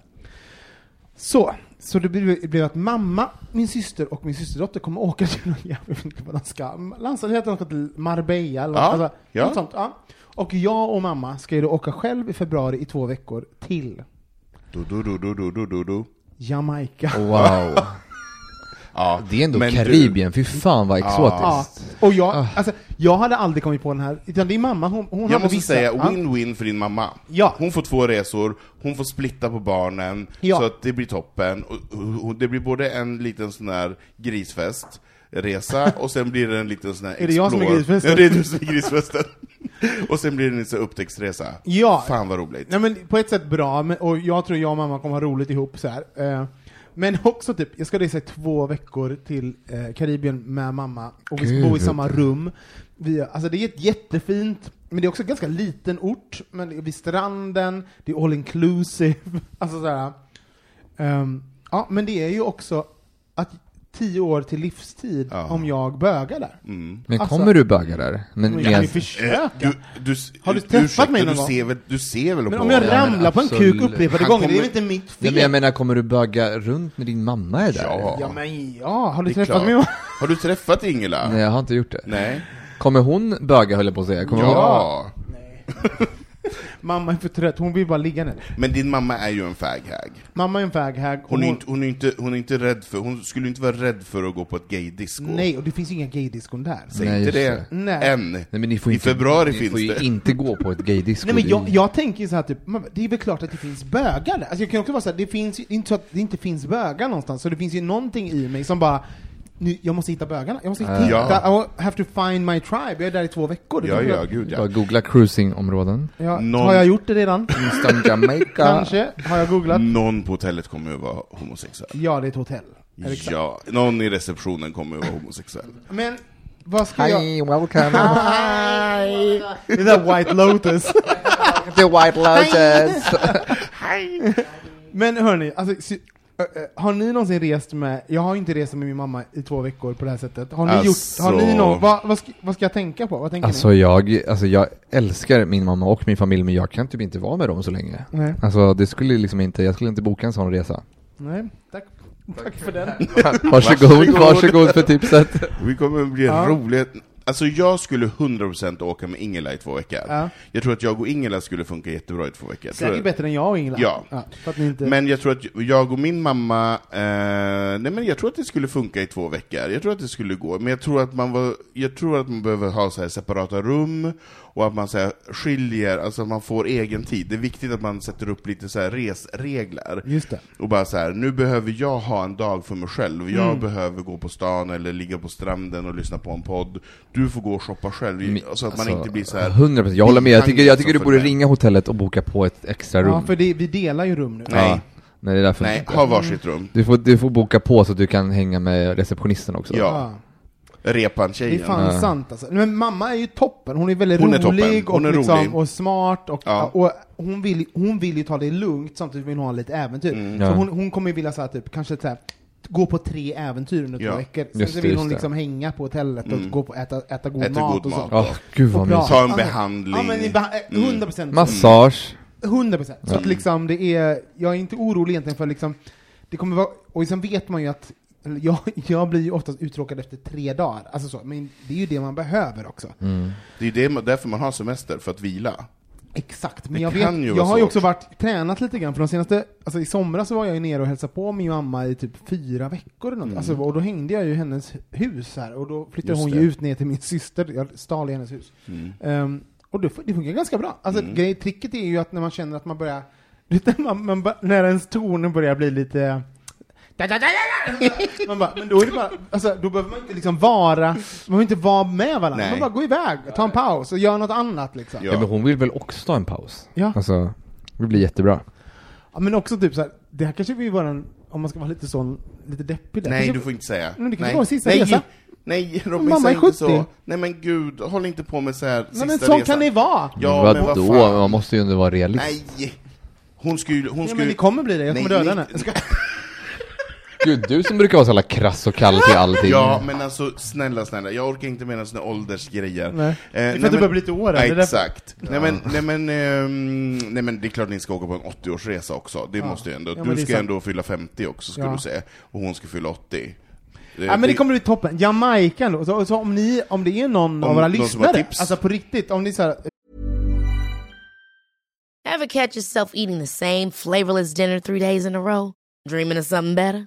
B: Så, så det blev, blev att mamma, min syster och min systerdotter kommer åka till någon, inte vad de ska, Lanzarote, de ska till Marbella eller
A: Ja,
B: alltså,
A: ja.
B: något sånt. Ja. Och jag och mamma ska ju då åka själv i februari i två veckor till
A: du, du, du, du, du, du, du.
B: Jamaica.
C: Wow.
A: Ja,
C: Det är ändå
A: men du-
C: Karibien, fy fan vad
B: Ja,
C: exotiskt.
B: och jag, alltså, jag hade aldrig kommit på den här, utan det är mamma, hon, hon
A: Jag måste säga
B: ja.
A: win-win för din mamma.
B: Ja.
A: Hon får två resor, hon får splitta på barnen,
B: Ja.
A: så att det blir toppen. Och, och det blir både en liten sån här grisfest, resa, och sen blir det en liten sån här
B: Är det jag som är grisfesten?
A: Ja, det är du som är grisfesten. och sen blir det en sån här upptäcktsresa.
B: Ja.
A: Fan vad roligt.
B: Nej men på ett sätt bra, men, och jag tror jag och mamma kommer ha roligt ihop så här. Eh, men också typ, jag ska resa i två veckor till eh, Karibien med mamma, och vi ska bo i samma rum. Vi, alltså det är ett jättefint, men det är också en ganska liten ort, men det är vid stranden, det är all inclusive, alltså så. Ehm, ja, men det är ju också att tio år till livstid
A: Ja.
B: om jag bögar där.
A: Mm.
C: Men
B: Alltså-
C: kommer du böga där? Men
B: Men jag kan ju försöka.
A: Eh, Du, du,
B: Har du
A: ursäkta,
B: träffat mig någon
A: du
B: gång?
A: ser väl, du ser väl
B: Men
A: på
B: om jag
C: Ja,
B: ramlar på en kuk upprepade gånger, det är
A: kommer-
B: väl inte mitt
C: Nej,
B: fel?
C: men jag menar, kommer du böga runt när din mamma är där?
A: Ja.
B: Ja men ja, har du träffat
A: klart.
B: mig?
A: Har du träffat Ingela?
C: Nej, jag har inte gjort det.
A: Nej.
C: Kommer hon böga höll jag på att säga? Kommer hon...
A: Ja.
B: Mamma är för trött, hon vill bara ligga ner.
A: Men din mamma är ju en faghag.
B: Mamma är en faghag. och
A: Hon är, inte, hon, är inte, hon är inte rädd för, hon skulle inte vara rädd för att gå på ett gaydisco.
B: Nej, och det finns inga gaydiskon där.
A: Säg
C: Nej,
A: inte det.
B: Nej.
A: Än.
C: Nej, men ni får
A: I
C: inte,
A: februari
C: ni
A: finns
C: får ju
A: det.
C: inte gå på ett gaydisco.
B: Nej men
C: det är
B: jag,
C: ju-
B: jag tänker ju så här typ, det är väl klart att det finns bögar där. Alltså jag kan också vara så här, det finns ju inte så att det inte finns bögar någonstans, så det finns ju någonting i mig som bara nu, jag måste hitta bögarna, jag måste hitta,
A: Ja.
B: I have to find my tribe, jag är där i två veckor. Det
A: Ja, ja,
B: jag.
A: gud
C: Bara
A: ja.
C: googla cruisingområden.
B: Ja,
A: Någon-
B: Har jag gjort det redan?
C: Jamaica.
B: Kanske, har jag googlat?
A: Någon på hotellet kommer ju vara homosexuell.
B: Ja, det är ett hotell. Är?
A: Ja, någon i receptionen kommer ju vara homosexuell.
B: Men, vad ska jag...
C: Hi, welcome
B: Hi! Det där White Lotus.
C: to White Lotus.
B: Men hörni, alltså, har ni någonsin rest med, jag har inte rest med min mamma i två veckor på det här sättet. Har ni
A: Alltså-
B: gjort, har ni någon, vad, vad, ska, vad ska jag tänka på? Vad tänker
C: Alltså
B: ni?
C: jag, alltså jag älskar min mamma och min familj men jag kan typ inte vara med dem så länge.
B: Nej,
C: Alltså det skulle liksom inte, jag skulle inte boka en sån resa.
B: nej, tack. Tack för den.
C: Varsågod,
A: Varsågod.
C: varsågod för tipset.
A: Vi kommer att bli
B: Ja.
A: roliga. Alltså jag skulle 100% åka med Ingela i två veckor.
B: Ja.
A: Jag tror att jag och Ingela skulle funka jättebra i två veckor.
B: Säkert bättre än jag och Ingela.
A: Ja.
B: att ni inte...
A: Men jag tror att jag och min mamma, eh, nej men jag tror att det skulle funka i två veckor. Jag tror att det skulle gå. Men jag tror att man, var, jag tror att man behöver ha så här separata rum, och att man så här skiljer, alltså att man får egen tid. Det är viktigt att man sätter upp lite så här resregler.
B: Just det.
A: Och bara så här, nu behöver jag ha en dag för mig själv. Jag
B: Mm.
A: behöver gå på stan eller ligga på stranden och lyssna på en podd. Du får gå och shoppa själv,
C: Men-
A: så att man
C: alltså,
A: inte blir så här.
C: 100%, jag håller med. Jag tycker, jag tycker du borde ringa hotellet och boka på ett extra rum.
B: Ja, för det, vi delar ju rum nu.
A: Nej.
C: Ja. Nej, det är därför
A: Nej, ha varsitt rum.
C: Du får, du får boka på så att du kan hänga med receptionisten också.
A: Ja.
B: Det är
A: Repan-tjejen.
B: fan sant alltså. Men mamma är ju toppen, hon är väldigt
A: Hon är
B: rolig.
A: Hon är
B: och, liksom,
A: rolig.
B: och smart, och,
A: Ja.
B: och hon, vill, hon vill ju ta det lugnt samtidigt vill hon ha lite äventyr.
A: Mm.
B: Så
C: Ja.
B: hon, hon kommer ju vilja så här, typ, kanske så här, gå på tre äventyr under två
A: Ja.
B: veckor. Sen
C: Just
B: så
C: det,
B: vill hon
C: det.
B: liksom hänga på hotellet och
A: Mm.
B: gå på äta, äta god
A: Äta
B: mat
A: god
B: och så.
A: mat.
C: Åh, gud vad mysigt.
A: Ta en behandling.
B: Ja men i beha- eh,
A: Mm.
B: 100 procent.
C: Massage.
B: 100 procent. Så att liksom det är, jag är inte orolig egentligen för liksom, det kommer vara, och sen vet man ju att jag, jag blir ju oftast uttråkad efter tre dagar, alltså så, men det är ju det man behöver också.
C: Mm.
A: Det är ju det, därför man har semester, för att vila.
B: Exakt, men
A: Det
B: jag,
A: kan
B: vet,
A: ju
B: jag har ju också varit, tränat lite grann, för de senaste, alltså i somras så var jag ju nere och hälsade på min mamma i typ fyra veckor eller något.
A: Mm.
B: Alltså, och då hängde jag ju i hennes hus här, och då flyttade
A: Just
B: hon
A: det.
B: ju ut ner till min syster, jag stal i hennes hus.
A: Mm.
B: Ehm, och det, det funkar ganska bra. Alltså,
A: Mm.
B: grej, tricket är ju att när man känner att man börjar, man, man, när ens tonen börjar bli lite man bara, men då är det bara, alltså, då behöver man inte liksom vara, man behöver inte vara med varandra,
A: Nej.
B: man bara gå iväg, ta en paus och gör något annat liksom.
A: Ja.
C: Ja. men hon vill väl också ta en paus?
B: Ja.
C: Alltså, det blir jättebra.
B: Ja, men också typ så här, det här kanske blir våran, om man ska vara lite sån, lite deppig där.
A: Nej,
B: kanske,
A: du får inte säga.
B: Men det kanske
A: Nej.
B: var sista
A: Nej,
B: resa.
A: Nej, Robin,
B: Mamma
A: säg
B: är
A: inte
B: 70.
A: så. Nej men gud, håll inte på med så här
B: Nej
A: sista
B: men sån
A: resan.
B: kan det vara!
A: Ja, men vad
C: vadå?
A: fan.
C: Man måste ju ändå vara realist.
A: Nej! Hon skulle, hon
B: Ja,
A: skulle...
B: men det kommer bli det, jag kommer
A: Nej,
B: döda
A: nej.
B: henne.
C: Gud, du som brukar vara så jävla krass och kall till allting.
A: Ja, men alltså snälla, snälla, jag orkar inte med såna åldersgrejer.
B: Nej.
A: Eh,
B: Det är för
A: nej,
B: att du börjar bli lite åren,
A: Nej,
B: det
A: exakt. Nej, men, nej, men, ehm, nej men det är klart ni ska åka på en 80-årsresa också, det
B: Ja.
A: måste ju ändå.
B: Ja, det
A: du ska
B: sant.
A: ändå fylla 50 också, ska
B: Ja.
A: du säga. Och hon ska fylla 80.
B: Ja, men det kommer bli toppen. Jamaica ändå. Så, så om ni, om det är någon
A: Om
B: av våra lyssnare,
A: tips.
B: alltså på riktigt, om ni såhär,
E: Ever catch yourself eating the same flavorless dinner three days in a row? Dreaming of something better?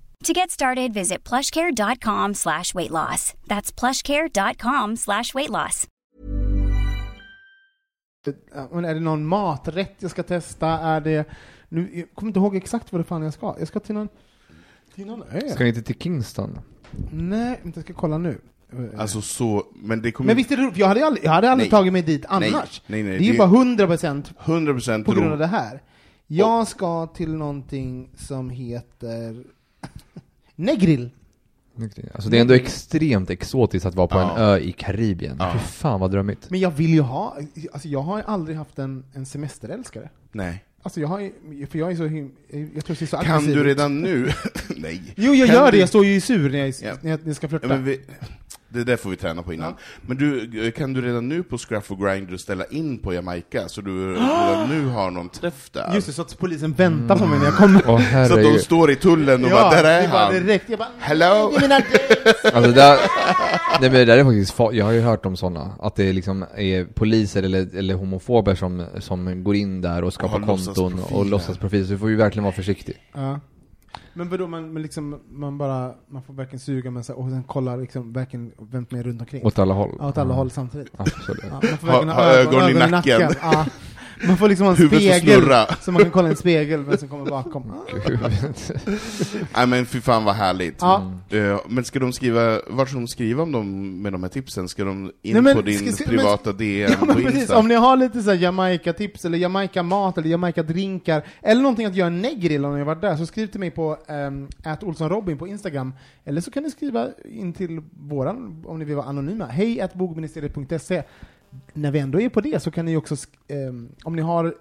F: To get started, visit plushcare.com slash weight loss. That's plushcare.com slash weight loss.
B: Men är det någon maträtt jag ska testa? Är det... Nu, jag kommer inte ihåg exakt vad det fan jag ska. Jag ska till någon... Till någon ö?
C: Ska ni inte till Kingston?
B: Nej, inte jag ska kolla nu.
A: Alltså så, men det kommer...
B: men visst är det roligt? Jag hade aldrig, jag hade aldrig
A: Nej.
B: tagit mig dit annars.
A: Nej, nej, nej,
B: det är ju bara 100 procent
A: 100%
B: på grund av det här. Jag ska till någonting som heter Negril.
C: Alltså det är ändå extremt exotiskt att vara på
A: Ja.
C: en ö i Karibien.
A: Ja.
C: Fy fan vad drömmigt.
B: Men jag vill ju ha, alltså jag har aldrig haft en, en semesterälskare.
A: Nej.
B: Alltså jag har ju- för jag är så him, jag tror jag ser så
A: Kan
B: aggressiv
A: du
B: ut.
A: redan nu? Nej.
B: Jo, jag
A: Kan
B: gör
A: du-
B: det, jag står ju sur när jag,
A: Ja.
B: när jag, ska flirta.
A: Ja, vi, det där får vi träna på innan. Men du, kan du redan nu på Scruff och Grindr ställa in på Jamaica, så du redan nu har någon träff där?
B: Just det, så att polisen väntar på mig när jag kommer.
C: Åh
A: så att de står i tullen och
B: ja,
A: bara, där
B: det
A: är
B: bara
A: han!
B: direkt. Jag bara,
A: Hello?
C: Alltså där, nej men det där är faktiskt fa- jag har ju hört om sådana, att det liksom är poliser eller, eller homofober som, som går in där och skapar
A: Har
C: konton och låtsasprofiler, så du får ju verkligen vara försiktig.
B: Ja. Men vadå, man, men liksom, man bara, man får verkligen suga men så, och sen kolla liksom, verkligen vem som är runt omkring.
C: Åt alla håll.
B: Ja, åt alla håll samtidigt.
C: Absolut.
B: Ja, man får
A: Ha-
B: verkligen
A: ha ögon i nacken.
B: Ja. Man får liksom ha en
A: Huvudet får
B: spegel,
A: snurra.
B: så man kan kolla en spegel vem som kommer bakom.
A: Nej men fy fan vad härligt.
B: Ja.
A: Eh, Men ska de skriva, vart ska de skriva om dem med de här tipsen? Ska de in
B: Nej, men
A: på din
B: ska- ska-
A: privata DM
B: Ja,
A: på
B: men precis.
A: Insta?
B: Om ni har lite så här Jamaica-tips, eller Jamaica-mat, eller Jamaica-drinkar, eller någonting att göra en negril om ni har varit där, så skriv till mig på um, Olssonrobin på Instagram, eller så kan ni skriva in till våran, om ni vill vara anonyma, hej bogministeriet.se. När vi ändå är på det så kan ni också, ehm, om ni har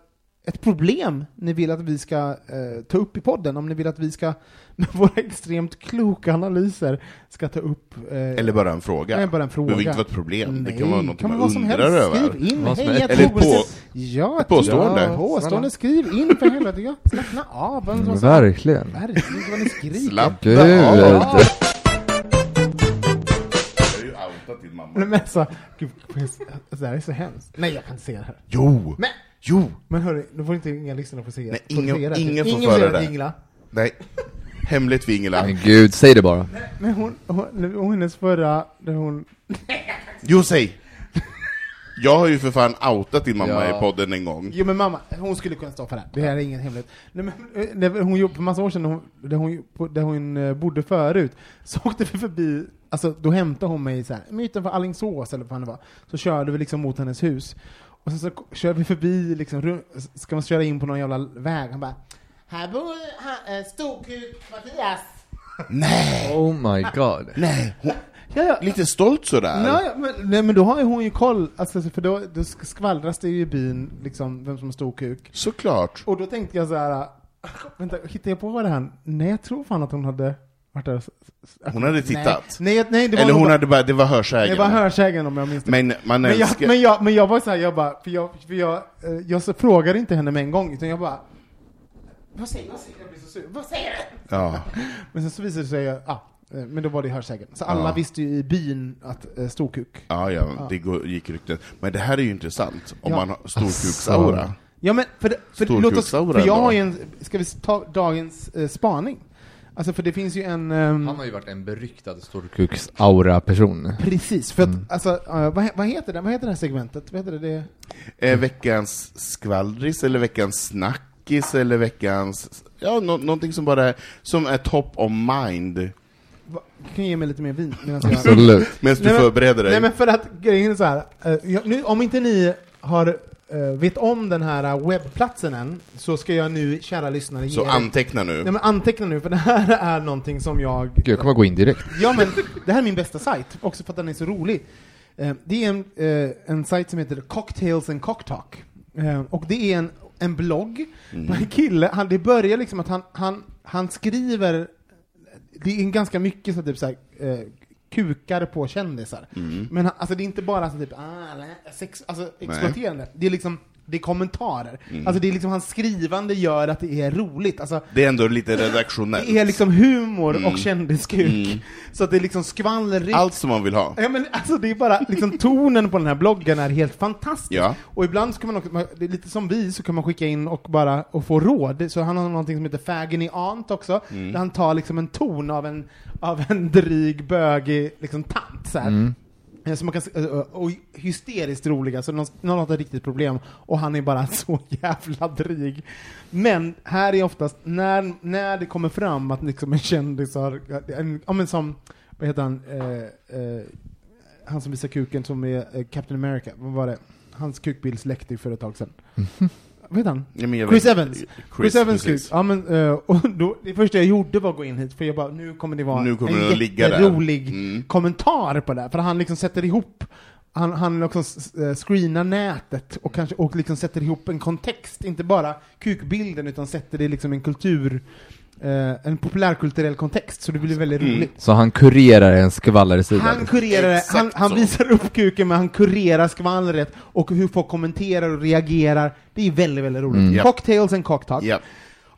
B: ett problem ni vill att vi ska eh, ta upp i podden, om ni vill att vi ska, med våra extremt kloka analyser, ska ta upp... eh,
A: Eller bara en fråga?
B: Nej, bara en fråga.
A: Det behöver inte vara ett problem, det
B: Nej,
A: kan vara något
B: kan
A: man
B: som
A: undrar över.
B: Skriv in, hej,
A: Eller
B: tror
A: på-
B: ja,
A: ett påstående.
B: Ja, påstående, skriv in för helvete. Ja, slappna av.
C: Verkligen.
B: Verkligen, vad ni skriker.
A: Slapp
C: Gud.
A: av!
B: Nej, Men alltså, gud, alltså, det här är så hemskt. Nej, jag kan inte säga det här.
A: Jo!
B: Men,
A: Jo!
B: men hörru, då får inte inga lyssnare få se
A: Nej, ingen-
B: se det.
A: ingen får
B: ingen
A: föra det.
B: Ingela.
A: Nej. Hemligt för Ingela.
C: Men gud, säg det bara.
B: Men hon, hon, hon hennes förra, där hon...
A: Jo, säg! Jag har ju för fan outat din mamma
C: Ja.
A: i podden en gång.
B: Jo men mamma, hon skulle kunna stå för det här. Det här är ingen hemlighet. Nej, men, eh, när hon jobbade för massa år sedan, hon, där, hon, där hon eh, bodde förut, så åkte vi förbi, alltså då hämtade hon mig så här, myten för Alingsås eller vad det var, så körde vi liksom mot hennes hus. Och sen så kör vi förbi, liksom, ska man köra in på någon jävla väg, han bara Här bor eh, Storkuk Mattias.
A: Nej!
C: Oh my god.
A: Nej! Hon,
B: Ja, ja.
A: lite stolt sådär.
B: Nej, men, nej, men då har ju hon ju koll, alltså, för då, då skvallras det ju i byn, liksom, vem som har stor kuk.
A: Såklart.
B: Och då tänkte jag så här. vänta, hittade jag på vad det här? Nej, jag tror fan att hon hade s-
A: Hon hade tittat.
B: Nej, nej, nej det var
A: Eller hon
B: bara,
A: hade bara, det var hörsägen.
B: det var hörsägen om jag minns det.
A: Men man
B: Men jag,
A: älskar...
B: men, jag, men jag var så här, jag bara, för jag, för jag, eh, jag så frågade inte henne med en gång, utan jag bara Vad säger, säger, jag blir så sur, vad säger du?
A: Ja.
B: Men sen så visade det sig, ja, eh, men då var det hörsägen. Så alla
A: Ja.
B: visste ju i byn att eh, storkuk.
A: Ja, ja, det går- gick rykten. Men det här är ju intressant, om
B: Ja.
A: man har storkuksaura.
B: Ja men, för, det- för, låt oss, för jag har ju en, ska vi ta dagens eh, spaning? Alltså för det finns ju en... ehm,
C: Han har ju varit en beryktad storkuks-aura-person.
B: Precis, för att,
C: Mm.
B: alltså, eh, vad, vad heter det, vad heter det här segmentet? Vad heter det? det?
A: Eh, veckans skvallris, eller veckans snackis, eller veckans... Ja, nå- någonting som bara är, som är top of mind.
B: Va, kan du ge mig lite mer vin? medan jag-
C: Absolut.
A: Medan du
B: Nej, men-
A: förbereder dig.
B: Nej men för att grejen är så här. eh, jag, nu, om inte ni har, vet om den här eh, webbplatsen än, så ska jag nu, kära lyssnare, ge
A: Så anteckna nu.
B: Nej men anteckna nu, för det här är någonting som jag...
C: Gud, jag kommer gå in direkt.
B: Ja men, det här är min bästa sajt, också för att den är så rolig. Eh, Det är en, eh, en sajt som heter Cocktails and Cocktalk. Eh, Och det är en, en blogg,
A: Mm.
B: en kille, han, det börjar liksom att han, han, han skriver, det är ganska mycket så typ så här, eh, kukar på kändisar.
A: Mm.
B: Men alltså det är inte bara så typ, ah, nej, sex, alltså exploaterande. Det är liksom, det är kommentarer.
A: Mm.
B: Alltså det är liksom, hans skrivande gör att det är roligt. Alltså,
A: Det är ändå lite redaktionellt.
B: det är liksom humor
A: Mm.
B: och kändiskuk.
A: Mm.
B: Så att det är liksom skvallrigt.
A: Allt som man vill ha.
B: Ja, men alltså det är bara, liksom tonen på den här bloggen är helt fantastisk.
A: Ja.
B: Och ibland så kan man också, det är lite som vi, så kan man skicka in och bara och få råd. Så han har någonting som heter Fagony Aunt också,
A: Mm.
B: där han tar liksom en ton av en, av en dryg, bögig liksom tant så Eh, som man kan, eh, eh, och hysteriskt roliga, så någon, någon har ett riktigt problem, och han är bara så jävla dryg. Men här är oftast, när, när det kommer fram att liksom en kändis har, en, ja men som, vad heter han, eh, eh, han som visar kuken som är Captain America, vad var det? Hans kukbild läckte ju för ett tag sedan. Mhm. Vad heter han?
A: Ja,
B: Chris
A: vet-
B: Evans. Chris,
A: Chris,
B: Evans
A: precis.
B: Ja, men, eh, och då, det första jag gjorde var att gå in hit, för jag bara, nu kommer det vara
A: Nu kommer
B: en jätterolig
A: Mm.
B: kommentar på det, här, för han liksom sätter ihop han, han liksom eh, screenar nätet och, kanske, och liksom sätter ihop en kontext, inte bara kukbilden, utan sätter det i liksom en kultur, eh, en populärkulturell kontext, så det blir väldigt
A: Mm.
B: roligt.
C: Så han kurerar en skvallersida?
B: Han kurerar det,
A: Exakt
B: han, han visar upp kuken men han kurerar skvallret och hur folk kommenterar och reagerar. Det är väldigt, väldigt roligt.
C: Mm.
A: Ja.
B: Cocktails and cocktalk.
A: Ja.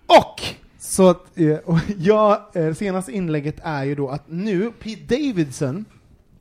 B: Och! Så att, eh, och ja, eh, senaste inlägget är ju då att nu, Pete Davidson,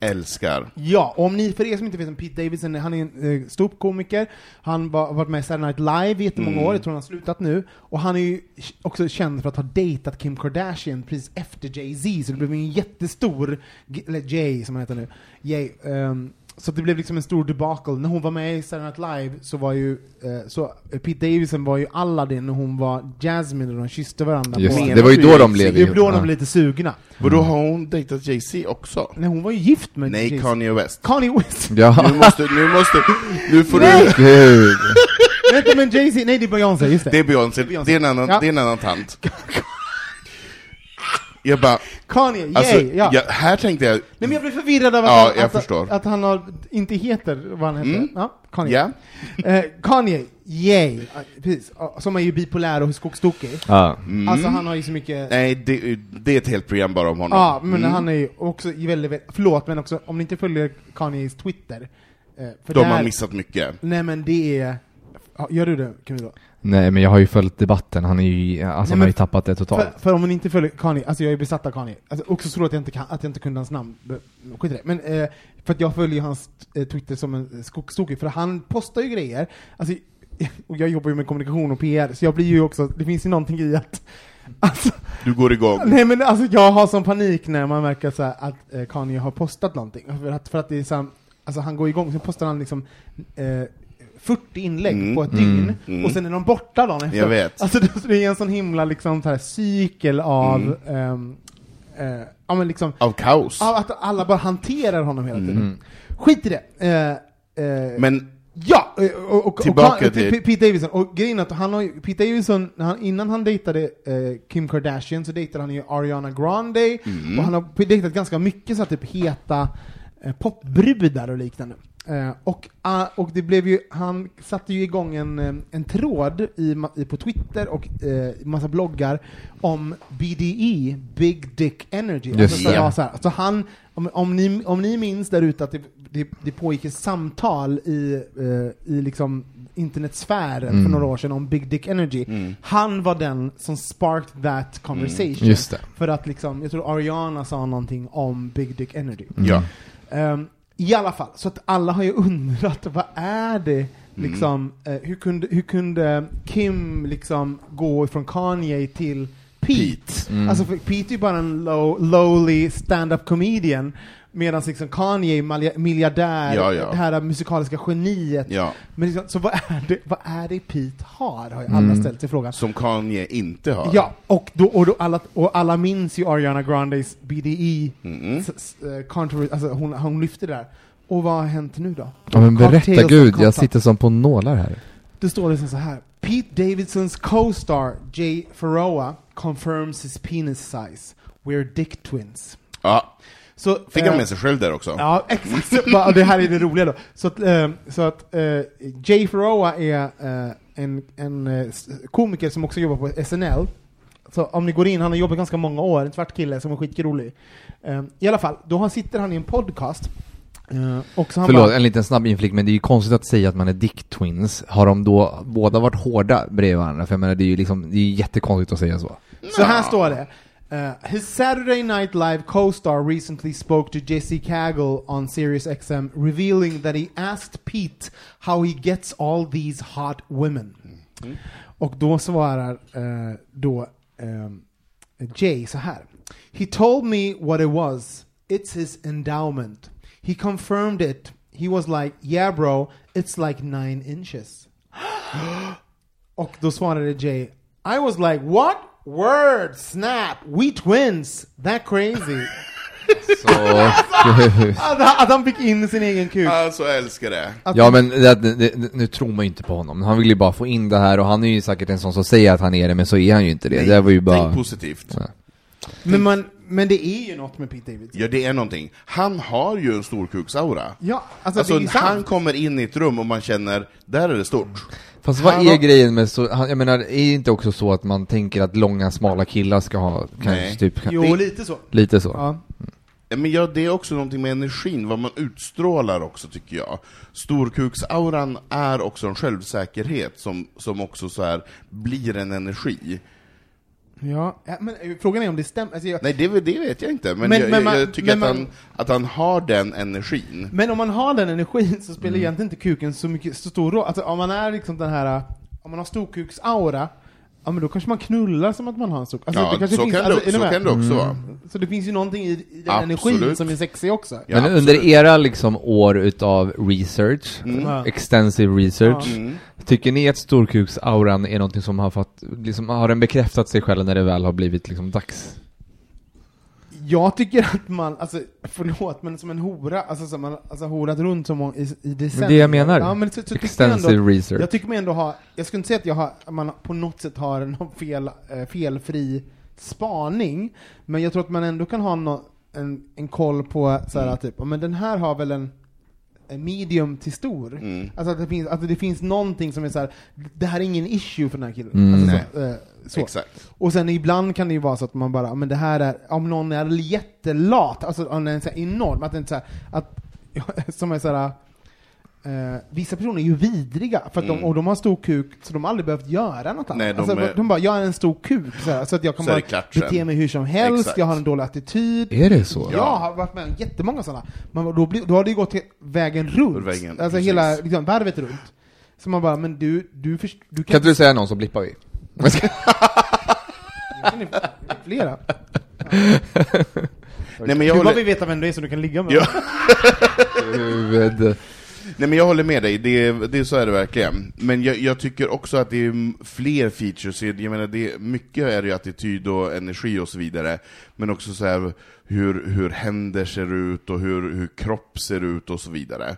A: Älskar.
B: ja, om ni, för er som inte vet vem Pete Davidson är, han är en eh, ståuppkomiker, han har varit med i Saturday Night Live i jättemånga
A: Mm.
B: år, jag tror han har slutat nu, och han är ju också känd för att ha dejtat Kim Kardashian precis efter Jay-Z, så det blev en jättestor, eller Jay som han heter nu, Jay, ehm, så det blev liksom en stor debacle. När hon var med i Saturday Night Live så var ju, eh, så Pete Davidson var ju Aladdin när hon var Jasmine och de kysste varandra.
C: Just
B: på-
C: det, det var ju då de blev
B: det är
C: ihop.
B: då de blev lite sugna.
A: Vadå, har hon dejtat Jay-Z också?
B: Nej, hon var ju gift med
A: Nej,
B: Jay-Z.
A: Kanye West.
B: Kanye West.
C: Ja,
A: Nu måste, nu måste, nu får
B: Nej.
A: du...
B: Vänta, men Jay-Z, nej det är Beyoncé, just det.
A: Det är Beyoncé,
B: Beyoncé.
A: det är en annan,
B: Ja.
A: det är en annan tant. Jag bara,
B: Kanye, yay!
A: alltså,
B: ja.
A: jag, här tänkte jag,
B: Nej men jag blir förvirrad av att,
A: Ja,
B: han,
A: jag
B: att,
A: förstår.
B: att han har, inte heter vad han heter.
A: Mm.
B: Ja, Kanye.
A: ja,
B: Eh, Kanye, yay! Precis. Som är ju bipolär och skogstokig.
C: Ja.
A: mm.
B: Alltså han har ju så mycket...
A: nej, det, det är ett helt program bara om honom.
B: Ja, men
A: Mm.
B: han är ju också väldigt, väldigt, förlåt men också, om ni inte följer Kanyes Twitter, eh, för
A: De
B: där,
A: har missat mycket.
B: Nej men det är, gör du det Camilla?
C: Nej men jag har ju följt debatten, han är ju, alltså
B: Nej,
C: han
B: men-
C: har ju tappat det totalt.
B: För, för om man inte följer Kanye, alltså jag är besatt av Kanye, alltså också så att jag inte, kan, att jag inte kunde hans namn, skit i det. Men eh, för att jag följer hans eh, Twitter som en skogstokig, för han postar ju grejer, alltså, och jag jobbar ju med kommunikation och PR, så jag blir ju också, det finns ju någonting i att Alltså,
A: Du går igång.
B: nej men alltså jag har sån panik när man märker så här att eh, Kanye har postat någonting, för att, för att det är så här, alltså han går igång, så postar han liksom eh, 40 inlägg
A: Mm,
B: på ett
C: mm,
B: dygn,
A: mm.
B: och sen är de borta dagen efter.
A: Jag vet.
B: Alltså det, är en sån himla liksom så här cykel av, ehm, eh, ja men liksom,
A: Av kaos.
B: av att alla bara hanterar honom hela tiden.
C: Mm.
B: Skit i det! Eh, eh,
A: Men
B: Ja! Och, och,
A: Tillbaka
B: och,
A: till-
B: Pete Davidson, och grejen är att han har Pete Davidson, han, innan han dejtade eh, Kim Kardashian så dejtade han ju Ariana Grande,
A: Mm.
B: och han har dejtat ganska mycket så här, typ heta eh, popbrudar och liknande. Eh, och, ah, och det blev ju, han satte ju igång en, eh, en tråd i, på Twitter och eh, massa bloggar om BDE, Big Dick Energy.
C: Just
B: Alltså, så, ja, så, här, så han, om, om, ni, om ni minns där ute att det, det, det pågick ett samtal i, eh, i liksom internetsfären
C: Mm.
B: för några år sedan om Big Dick Energy.
A: Mm.
B: Han var den som sparked that conversation.
C: Just det.
B: För att liksom, jag tror Ariana sa någonting om Big Dick Energy.
A: Ja.
B: Ehm, I alla fall, så att alla har ju undrat, vad är det liksom, eh, hur, kunde, hur kunde Kim liksom gå från Kanye till Pete?
A: Pete.
C: Mm.
B: Alltså Pete är ju bara en low, lowly stand-up comedian, medan liksom Kanye är miljardär,
A: Ja, ja.
B: det här musikaliska geniet.
A: ja.
B: Men liksom, så vad är, det, vad är det Pete har, har ju alla
C: Mm.
B: ställt sig frågan.
A: Som Kanye inte har.
B: Ja, och, då, och, då alla, och alla minns ju Ariana Grandes BDE
A: Mm.
B: eh, controversy, alltså hon, hon lyfte det där. Och vad har hänt nu då?
C: Ja men berätta
B: Cocktails
C: gud, jag sitter som på nålar här.
B: Det står liksom så här. Pete Davidsons co-star Jay Faroa confirms his penis size. We're dick twins.
A: Ja.
B: Så,
A: Fick han
B: eh,
A: med sig själv där också?
B: Ja, exakt. Så, det här är det roliga då. Så att, eh, så att eh, Jay Faroa är en, en komiker som också jobbar på SNL. Så om ni går in, han har jobbat ganska många år, en svart kille som är skitrolig. I alla fall, då han sitter han i en podcast. Eh, och så han
C: Förlåt,
B: bara,
C: en liten snabb inflick, men det är ju konstigt att säga att man är dick twins. Har de då båda varit hårda bredvid varandra? För jag menar, det är ju liksom, det är jättekonstigt att säga så.
B: Så här står det. Uh, his Saturday Night Live co-star recently spoke to Jesse Cagle on Sirius XM, revealing that he asked Pete how he gets all these hot women. Och då svarar eh, då ehm, Jay så här. He told me what it was. It's his endowment. He confirmed it. He was like, yeah bro, it's like nine inches. Och då svarade Jay, I was like, what? Word, snap, we twins, that crazy.
C: Så, gud.
B: att, han- att han fick in sin egen kuk.
A: Alltså, jag älskar det.
B: Att
C: Ja men det, det, det, nu tror man ju inte på honom. Han vill ju bara få in det här och han är ju säkert en sån som säger att han är det, men så är han ju inte det. det var ju bara...
A: Tänk positivt.
C: Ja.
B: men, man, men det är ju något med Pete Davidson.
A: Ja, det är någonting. Han har ju en storkuksaura.
B: Ja, alltså,
A: Alltså,
B: det är ju sant.
A: han kommer in i ett rum och man känner, där är det stort.
C: Fast vad
A: Han
C: är
A: har-
C: grejen med så, han, jag menar, är det inte också så att man tänker att långa, smala killar ska ha, kanske
A: Nej.
C: typ,
B: Jo,
A: det-
B: lite så.
C: lite så?
B: Ja.
A: Ja, Men ja, det är också någonting med energin, vad man utstrålar också tycker jag. Storkuksauran är också en självsäkerhet som, som också så här blir en energi.
B: Ja, men eh, frågan är om det stämmer. Alltså, jag,
A: Nej, det, det vet jag inte, men,
B: Men-
A: jag,
B: men man-
A: jag tycker
B: men
A: att,
B: man-
A: han, att han har den energin.
B: Men om man har den energin så spelar
A: Mm.
B: egentligen inte kuken så, mycket, så stor roll. Alltså om man är liksom den här, om man har storkuksaura, ja men då kanske man knullar som att man har en stor alltså,
A: Ja,
B: det kanske
A: så,
B: finns,
A: kan,
B: alltså,
A: det, så kan det också vara.
B: Så det finns ju någonting i, i den
A: Absolut.
B: energin som är sexig också.
A: Ja,
C: men
A: absolut.
C: under era liksom år utav research,
B: Ja.
C: extensive research,
A: Mm.
C: tycker ni att storkuksauran är någonting som har fått, liksom, har den bekräftat sig själv när det väl har blivit liksom dags?
B: Jag tycker att man, alltså förlåt, men som en hora, alltså som man alltså, horat runt så många i, i decennier.
C: Det jag menar.
B: Ja, men så, så tycker jag ändå,
C: extensive research.
B: jag tycker mig ändå ha, jag skulle inte säga att jag har, man på något sätt har en fel, eh, felfri spaning, men jag tror att man ändå kan ha nå- en, en koll på så här, typ, men den här har väl en medium till stor.
A: Mm.
B: Alltså att det, finns, att det finns någonting som är så här, det här är ingen issue för den här killen.
C: Mm.
B: Alltså,
C: Nej.
B: så, eh, så.
A: Exakt.
B: Och sen ibland kan det ju vara så att man bara, men det här är, om någon är jättelat, alltså om den är så här enorm, att den så här, att, som är så här, eh, vissa personer är ju vidriga, för att de,
A: Mm.
B: och de har stor kuk, så de har aldrig behövt göra något annat.
A: Nej, de
B: alltså,
A: är-
B: de bara, jag är en stor kuk, så, här, så att jag kan
A: Så
B: bara bete mig hur som helst,
A: Exakt.
B: jag har en dålig attityd.
C: Är det så?
B: Jag har varit med om jättemånga sådana. Men då, blir, då har det ju gått till vägen runt.
A: Vägen,
B: alltså
A: precis.
B: hela liksom, varvet runt. Så man bara, men du, du, först, du
C: Kan inte du säga någon så blippar vi?
B: Flera.
A: Nej, men
B: Du
A: jag
B: bara
A: håller,
B: vill veta vem det är så du kan ligga med
A: Ja.
C: Huvud
A: nej, men jag håller med dig, det, det, så är det verkligen. Men jag, jag tycker också att det är fler features, jag menar, det, mycket är ju attityd och energi och så vidare, men också så här hur, hur händer ser ut och hur, hur kropp ser ut och så vidare.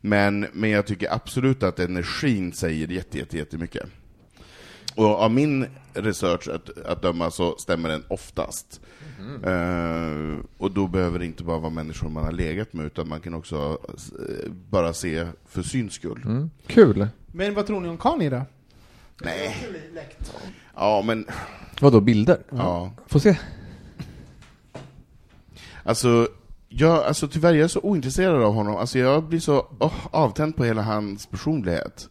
A: Men, men jag tycker absolut att energin säger jätte, jätte, jättemycket. Och av min research att, att döma så stämmer den oftast. Eh, och då behöver det inte bara vara människor man har legat med, utan man kan också eh, bara se för syns skull.
C: Mm. Kul.
B: Men vad tror ni om Kanye då?
A: Nej. Ja, men...
C: Vadå, bilder?
A: Ja.
C: Får se.
A: Alltså, jag, alltså tyvärr, jag är så ointresserad av honom. Alltså jag blir så oh, avtänd på hela hans personlighet.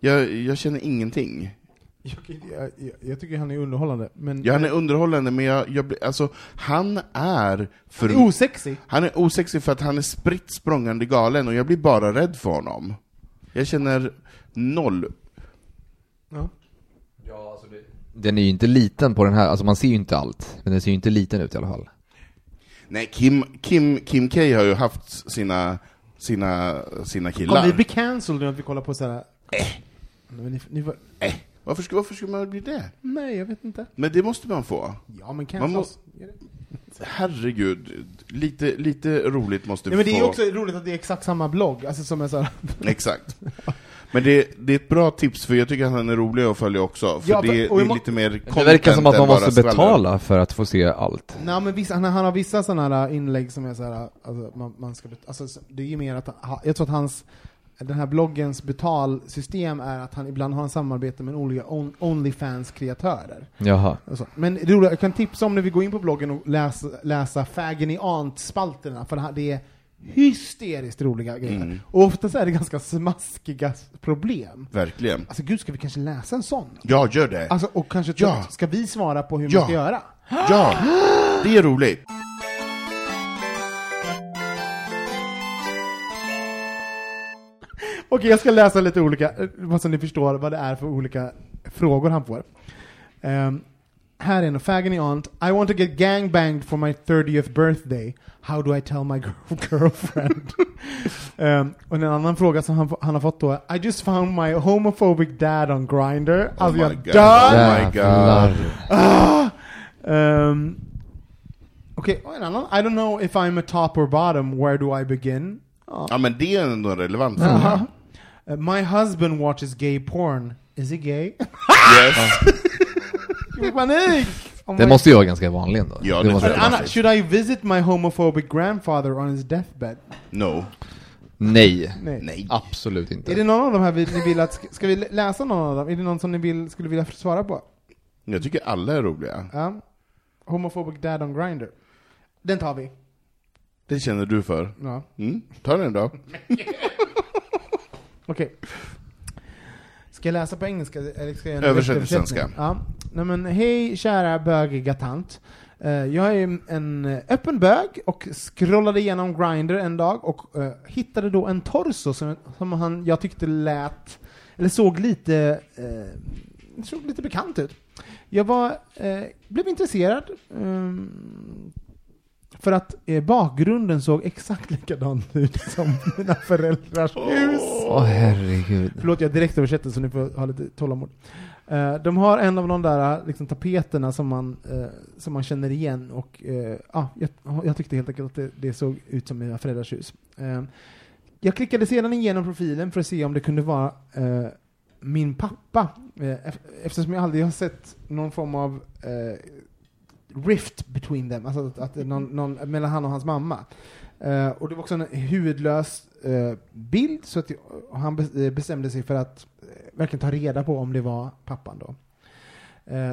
A: Jag, jag känner ingenting.
B: Jag, jag, jag, tycker han är underhållande, men...
A: Ja, han är underhållande, men jag, jag blir, alltså, han är för...
B: Han är osexig.
A: Han är osexig för att han är spritt språngande galen, och jag blir bara rädd för honom. Jag känner noll.
B: Ja.
C: Den är ju inte liten på den här, alltså man ser ju inte allt. Men den ser ju inte liten ut i alla fall.
A: Nej, Kim, Kim, Kim K har ju haft sina, sina, sina killar.
B: Kommer vi bli cancelled nu att vi kollar på såhär... Äh. Men ni, ni, får-
A: Eh, varför, ska, varför ska man bli det?
B: nej, jag vet inte.
A: Men det måste man få.
B: Ja, men cancel
A: Man må-. Herregud, lite, lite roligt måste vi
B: Ja, men det är
A: få.
B: ju också roligt att det är exakt samma blogg, alltså som är.
A: Exakt. Men det, det är ett bra tips, för jag tycker att han är rolig att följa också. För
B: Ja,
A: det,
B: för-
A: det är
B: må-
A: lite mer
C: Det verkar som att man måste betala för att få se allt.
B: Nej men vissa, han, han har vissa sådana här inlägg som är såhär, alltså, man, man ska, alltså, det är ju mer att, jag tror att hans, den här bloggens betalsystem är att han ibland har en samarbete med olika on, Onlyfans-kreatörer.
C: Jaha.
B: Men det roliga, jag kan tipsa om när vi går in på bloggen och läsa, läsa Fagony Ant-spalterna, för det, här, det är hysteriskt roliga grejer.
A: Mm.
B: Och oftast är det ganska smaskiga problem.
A: Verkligen.
B: Alltså gud, ska vi kanske läsa en sån?
A: Ja, gör det.
B: Alltså, och kanske
A: Ja.
B: ska vi svara på hur
A: Ja.
B: man ska göra?
A: Ja, det är roligt.
B: Okej, jag ska läsa lite olika, eh, vad så ni förstår vad det är för olika frågor han får. Um, här är en Fagony Aunt. I want to get gangbanged for my 30th birthday. How do I tell my girl girlfriend? um, och en annan fråga som han, han har fått då. I just found my homophobic dad on Grindr.
A: Oh
B: Alltså
A: my
B: jag
A: God.
B: dör!
A: Oh my god.
B: Ah! Um, Okej, och en annan. I don't know if I'm a top or bottom. Where do I begin? Ja.
A: Ja, men det är ändå en relevant fråga.
B: Uh, my husband watches gay porn. Is he gay?
A: Yes.
B: Panik! Oh
C: Det måste ju vara ganska vanlig ändå.
A: Ja, det
C: måste
A: tror
B: Anna,
A: jag.
C: vara.
B: should I visit my homophobic grandfather on his deathbed?
A: No.
C: Nej.
B: Nej.
A: Nej.
C: Absolut inte.
B: Är det någon av de här vi, ni vill att, ska- ska vi läsa någon av dem? Är det någon som ni vill, skulle vilja svara på?
A: Jag tycker alla är roliga.
B: Ja. Homophobic dad on Grindr. Den tar vi.
A: Det känner du för.
B: Ja.
A: Mm, ta den då.
B: Okej. Ska jag läsa på engelska? Eller ska jag
A: Översätt till svenska.
B: Ja. Nej, men, hej kära bögiga tant. Eh, jag är en öppen bög och scrollade igenom Grindr en dag och eh, hittade då en torso som, som han, jag tyckte lät, eller såg lite, eh, såg lite bekant ut. Jag var, blev intresserad ehm, för att eh, bakgrunden såg exakt likadan ut som mina föräldrars hus.
C: Åh herregud.
B: Förlåt, jag direkt översätter så ni får ha lite tålamod. Eh, de har en av de där liksom, tapeterna som man, eh, som man känner igen och eh, ah, jag, jag tyckte helt enkelt att det, det såg ut som mina föräldrars hus. Eh, jag klickade sedan igenom profilen för att se om det kunde vara eh, min pappa, ef- eftersom jag aldrig har sett någon form av rift between them, alltså att, att det någon, någon, mellan han och hans mamma. Eh, och det var också en huvudlös eh, bild, så att och han eh, bestämde sig för att eh, verkligen ta reda på om det var pappan då.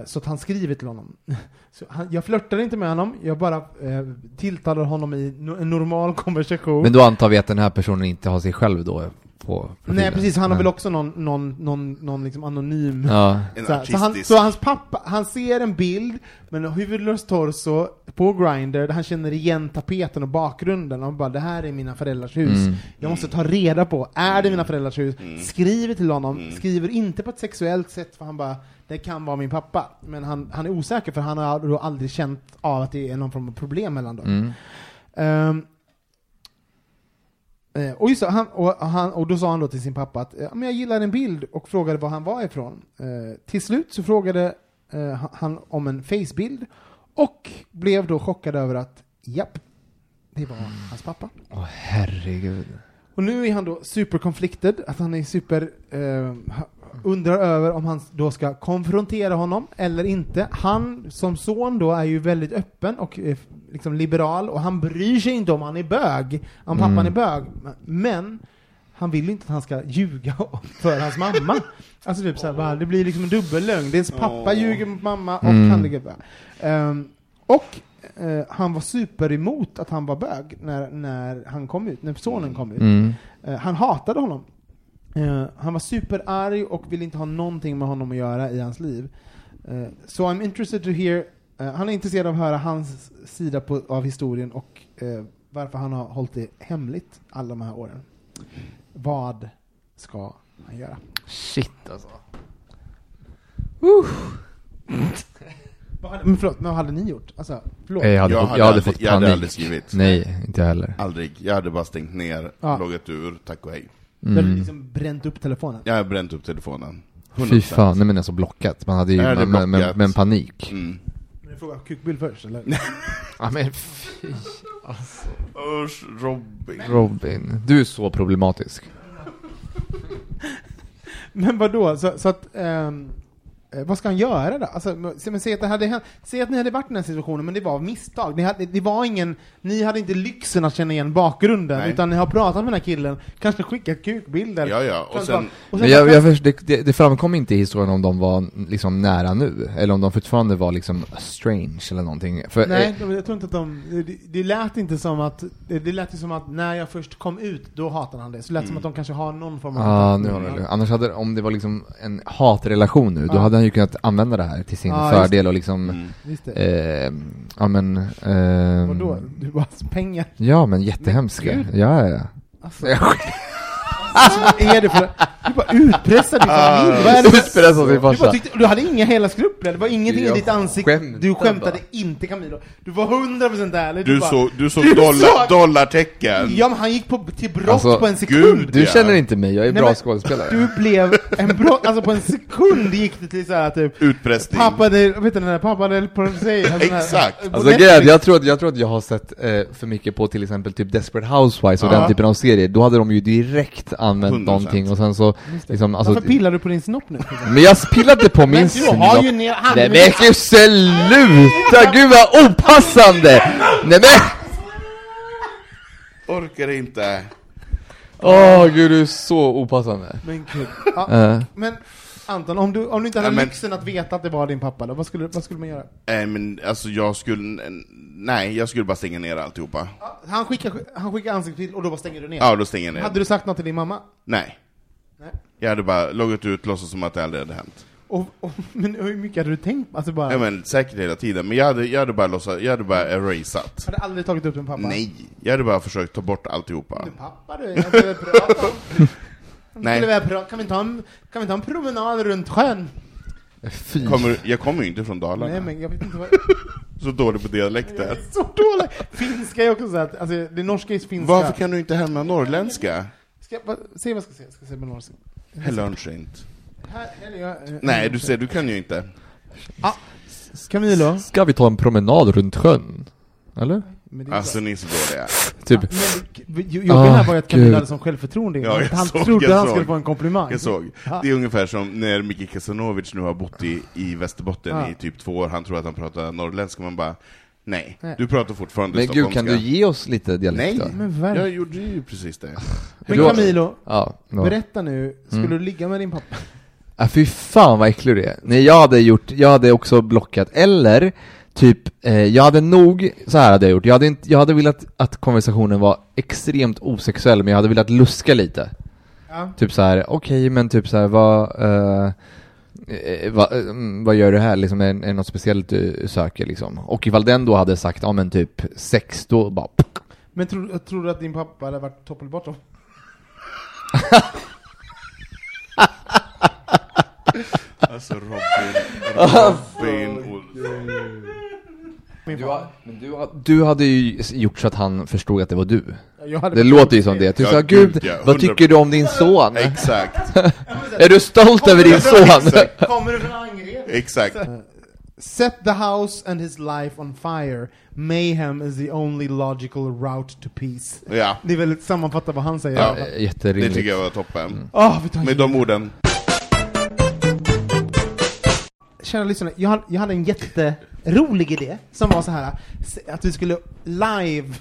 B: Så att han skriver till honom. Så han, jag flörtade inte med honom, jag bara eh, tilltalade honom i no, en normal konversation.
C: Men då antar vi att den här personen inte har sig själv då på profilen.
B: Nej precis, han har väl också någon, någon, någon, någon liksom anonym
C: Ja.
A: En
B: så, här, så, han,
A: artistisk.
B: så hans pappa, han ser en bild med en huvudlös torso på Grindr där han känner igen tapeten och bakgrunden och bara det här är mina föräldrars hus.
C: Mm.
B: Jag måste ta reda på, är det mina föräldrars hus?
A: Mm.
B: Skriver till honom,
A: Mm.
B: skriver inte på ett sexuellt sätt för han bara det kan vara min pappa. Men han, han är osäker för han har då aldrig känt av att det är någon form av problem mellan dem.
C: Mm.
B: Ehm, eh, och, just han, och, han, och då sa han då till sin pappa att ja, men jag gillar en bild och frågade var han var ifrån. Eh, till slut så frågade eh, han- om en facebild och blev då chockad över att japp, det var hans pappa.
C: Åh herregud.
B: Och nu är han då superconflicted, att han är super, eh, undrar över om han då ska konfrontera honom eller inte. Han som son då är ju väldigt öppen och eh, liksom liberal och han bryr sig inte om han är bög, om pappan
C: Mm.
B: är bög. Men han vill inte att han ska ljuga för hans mamma. Alltså typ såhär, det blir liksom en dubbellögn. Dels pappa
A: Åh.
B: ljuger mot mamma och
C: Mm.
B: han ligger bög. Ehm, och eh, han var super emot att han var bög när, när han kom ut, när sonen kom ut.
C: Mm.
B: Eh, han hatade honom. Eh, han var superarg och ville inte ha någonting med honom att göra i hans liv. Uh, so I'm interested to hear, eh, han är intresserad av att höra hans sida på, av historien och eh, varför han har hållit det hemligt alla de här åren. Vad ska han göra?
C: Shit alltså.
B: Vad hade, men förlåt, men vad hade ni gjort? Alltså, förlåt.
C: Jag hade,
A: Jag
C: fått,
A: hade
C: jag hade
A: aldrig-
C: fått
A: jag hade aldrig skrivit.
C: Nej, inte jag heller.
A: Aldrig. Jag hade bara stängt ner,
B: Ja.
A: loggat ur, tack och hej.
B: Du hade
C: Mm.
B: liksom bränt upp telefonen.
A: Jag har bränt upp telefonen. 100%.
C: Fy fan, nej men alltså blockat. Man hade ju
A: hade
C: med, med,
A: blockat.
C: med en panik.
A: Mm.
B: Men du frågar kukbild först eller?
C: Ja men fy.
A: Usch, Robin.
C: Robin, du är så problematisk.
B: Men vadå, så, så att, ehm, eh, vad ska han göra då? Alltså, men- säg att, det hade hänt, säg att ni hade varit i den här situationen, men det var misstag. Ni hade, det var ingen, ni hade inte lyxen att känna igen bakgrunden,
A: Nej.
B: utan ni har pratat med den här killen, kanske skickat kukbilder.
A: Ja, ja, och
B: Kanske
A: sen-
B: bara- och
C: Men
B: bara-
C: jag, jag först, det, framkom inte i historien om de var liksom nära nu, eller om de fortfarande var liksom strange eller någonting. För,
B: Nej,
C: eh,
B: jag tror inte att de, det, det lät inte som att, det, det lät ju som att när jag först kom ut, då hatade han det. Så det lät som
A: Mm.
B: att de kanske har någon form av
C: Ja,
B: kontakt.
C: nu har det. Annars hade, om det var liksom en hatrelation nu, då
B: Ja.
C: Hade han ju kunnat använda det här till sin
B: just
C: fördel och liksom,
A: Mm.
C: Eh, ja men, eh,
B: Vadå? Du bara pengar?
C: Ja men jättehemska.
B: Men
C: Ja, ja,
B: alltså, vad är det för... Du bara utpressar din
C: Ah.
B: familj. Vad är det för-
C: Utpressar sin
B: Du, bara
C: farsa.
B: tyckte, du hade inga hela skrupler, det var ingenting i
C: Jag
B: ditt ansikte.
C: skämtade
B: Du skämtade
C: bara.
B: inte Camilo. Du var 100% ärlig.
A: Du
B: bara,
A: såg, du såg
B: Du
A: dollar,
B: såg-
A: dollartecken.
B: Ja men han gick på, till brott
C: Alltså,
B: på en sekund.
A: gud,
C: Du
A: Ja.
C: känner inte mig, jag är
B: Nej,
C: bra
B: men-
C: skådespelare.
B: Du blev en brott, alltså på en sekund gick det till såhär typ
A: Utpressning.
B: Pappa del, vet du den där, pappa del på sig.
A: Exakt.
C: Alltså grejen, jag tror, att, jag tror att jag har sett eh, för mycket på till exempel typ Desperate Housewives och den typen av serier, då hade de ju direkt använt
A: 100%.
C: någonting och sen så liksom, alltså,
B: Varför pillar du på din snopp nu?
C: Men jag pillade på min
B: Men du har ju
C: snopp.
B: ner handen
C: Nej men sluta, gud vad opassande! Nej men!
A: Orkar inte.
C: Åh gud du är så opassande.
B: Men kul. Ja,
C: Eh,
B: men Anton, om du, om du inte hade
A: Ja, men-
B: lyxen att veta att det var din pappa, då, vad, skulle, vad skulle man göra?
A: Nej men alltså jag skulle, nej jag skulle bara stänga ner alltihopa.
B: Ja, Han skickar, han skickar ansiktsbild och då bara stänger du ner?
A: Ja, då stänger jag ner.
B: Hade du sagt något till din mamma?
A: Nej.
B: Nej.
A: Jag hade bara loggat ut, låtsas som att det aldrig hade hänt.
B: Och, och, men hur mycket hade du tänkt? Alltså bara,
A: Ja, men säkert hela tiden, men jag hade, jag hade bara låtsat, jag hade bara erasat.
B: hade aldrig tagit upp en pappa?
A: Nej, jag hade bara försökt ta bort alltihopa.
B: Men pappa du, jag om...
A: Nej.
B: Skulle prata, kan, vi ta en, kan vi ta en promenad runt sjön?
C: fy.
A: Kommer, jag kommer ju inte från Dalarna.
B: Nej men jag vet inte vad...
A: Så dålig på dialekter.
B: är så dålig! Finska är också så att, alltså det norska är finska.
A: Varför kan du inte hämna norrländska?
B: Ska jag, se vad jag ska säga, jag ska säga på jag, eh,
A: Nej, du ser, du kan ju inte.
B: Camilo.
C: Ska vi ta en promenad runt sjön? Eller?
B: Men det är
A: Alltså ni är så dåliga.
C: Typ.
B: Men det jobbiga här var ju att Camilo
C: gud.
B: hade som självförtroende.
A: Ja,
B: han
A: såg,
B: trodde han
A: såg.
B: skulle få en komplimang.
A: Jag såg.
B: Ja.
A: Det är ungefär som när Micke Kasanovic nu har bott i, i Västerbotten
B: Ja.
A: i typ två år, han tror att han pratar norrländska, man bara Nej,
B: Nej.
A: du pratar fortfarande
C: Men gud, kan du ge oss lite dialekt
A: Nej,
C: då?
B: Men verkligen.
A: jag gjorde ju precis det.
B: Men Camilo,
C: Ja, ja.
B: berätta nu, skulle
C: Mm.
B: du ligga med din pappa?
C: Ah, fy fan vad äcklig du är. Nej, jag hade gjort, jag hade också blockat, eller typ, eh, jag hade nog, så här hade jag gjort, jag hade, inte, jag hade velat att konversationen var extremt osexuell, men jag hade velat luska lite.
B: Ja.
C: Typ så här, okej, men typ så här, vad, eh, eh, vad, eh, mm, vad gör du här? Liksom, är, är det något speciellt du söker liksom? Och ifall den då hade sagt, ja men typ sex, då bara,
B: Men tror, tror du att din pappa hade varit top eller bottom?
A: Alltså Robin, Robin.
B: Min
C: du,
B: pappa.
C: ha- men du, ha- du hade ju gjort så att han förstod att det var du. Det låter ju som det. Du sa,
A: gud,
C: gud,
A: ja,
C: vad
A: 100%.
C: tycker du om din son?
A: Exakt,
C: Är du stolt över din son?
B: Kommer du från Angered?
A: exakt.
B: Set the house and his life on fire. Mayhem is the only logical route to peace.
A: Ja,
B: Det är väl sammanfattat vad han säger.
A: Ja.
C: Eh,
A: det
C: Jätterimligt.
A: tycker jag var toppen.
B: Vi tar
A: Med de orden.
B: Kära lyssnare, jag hade, jag hade en jätterolig idé som var så här att vi skulle live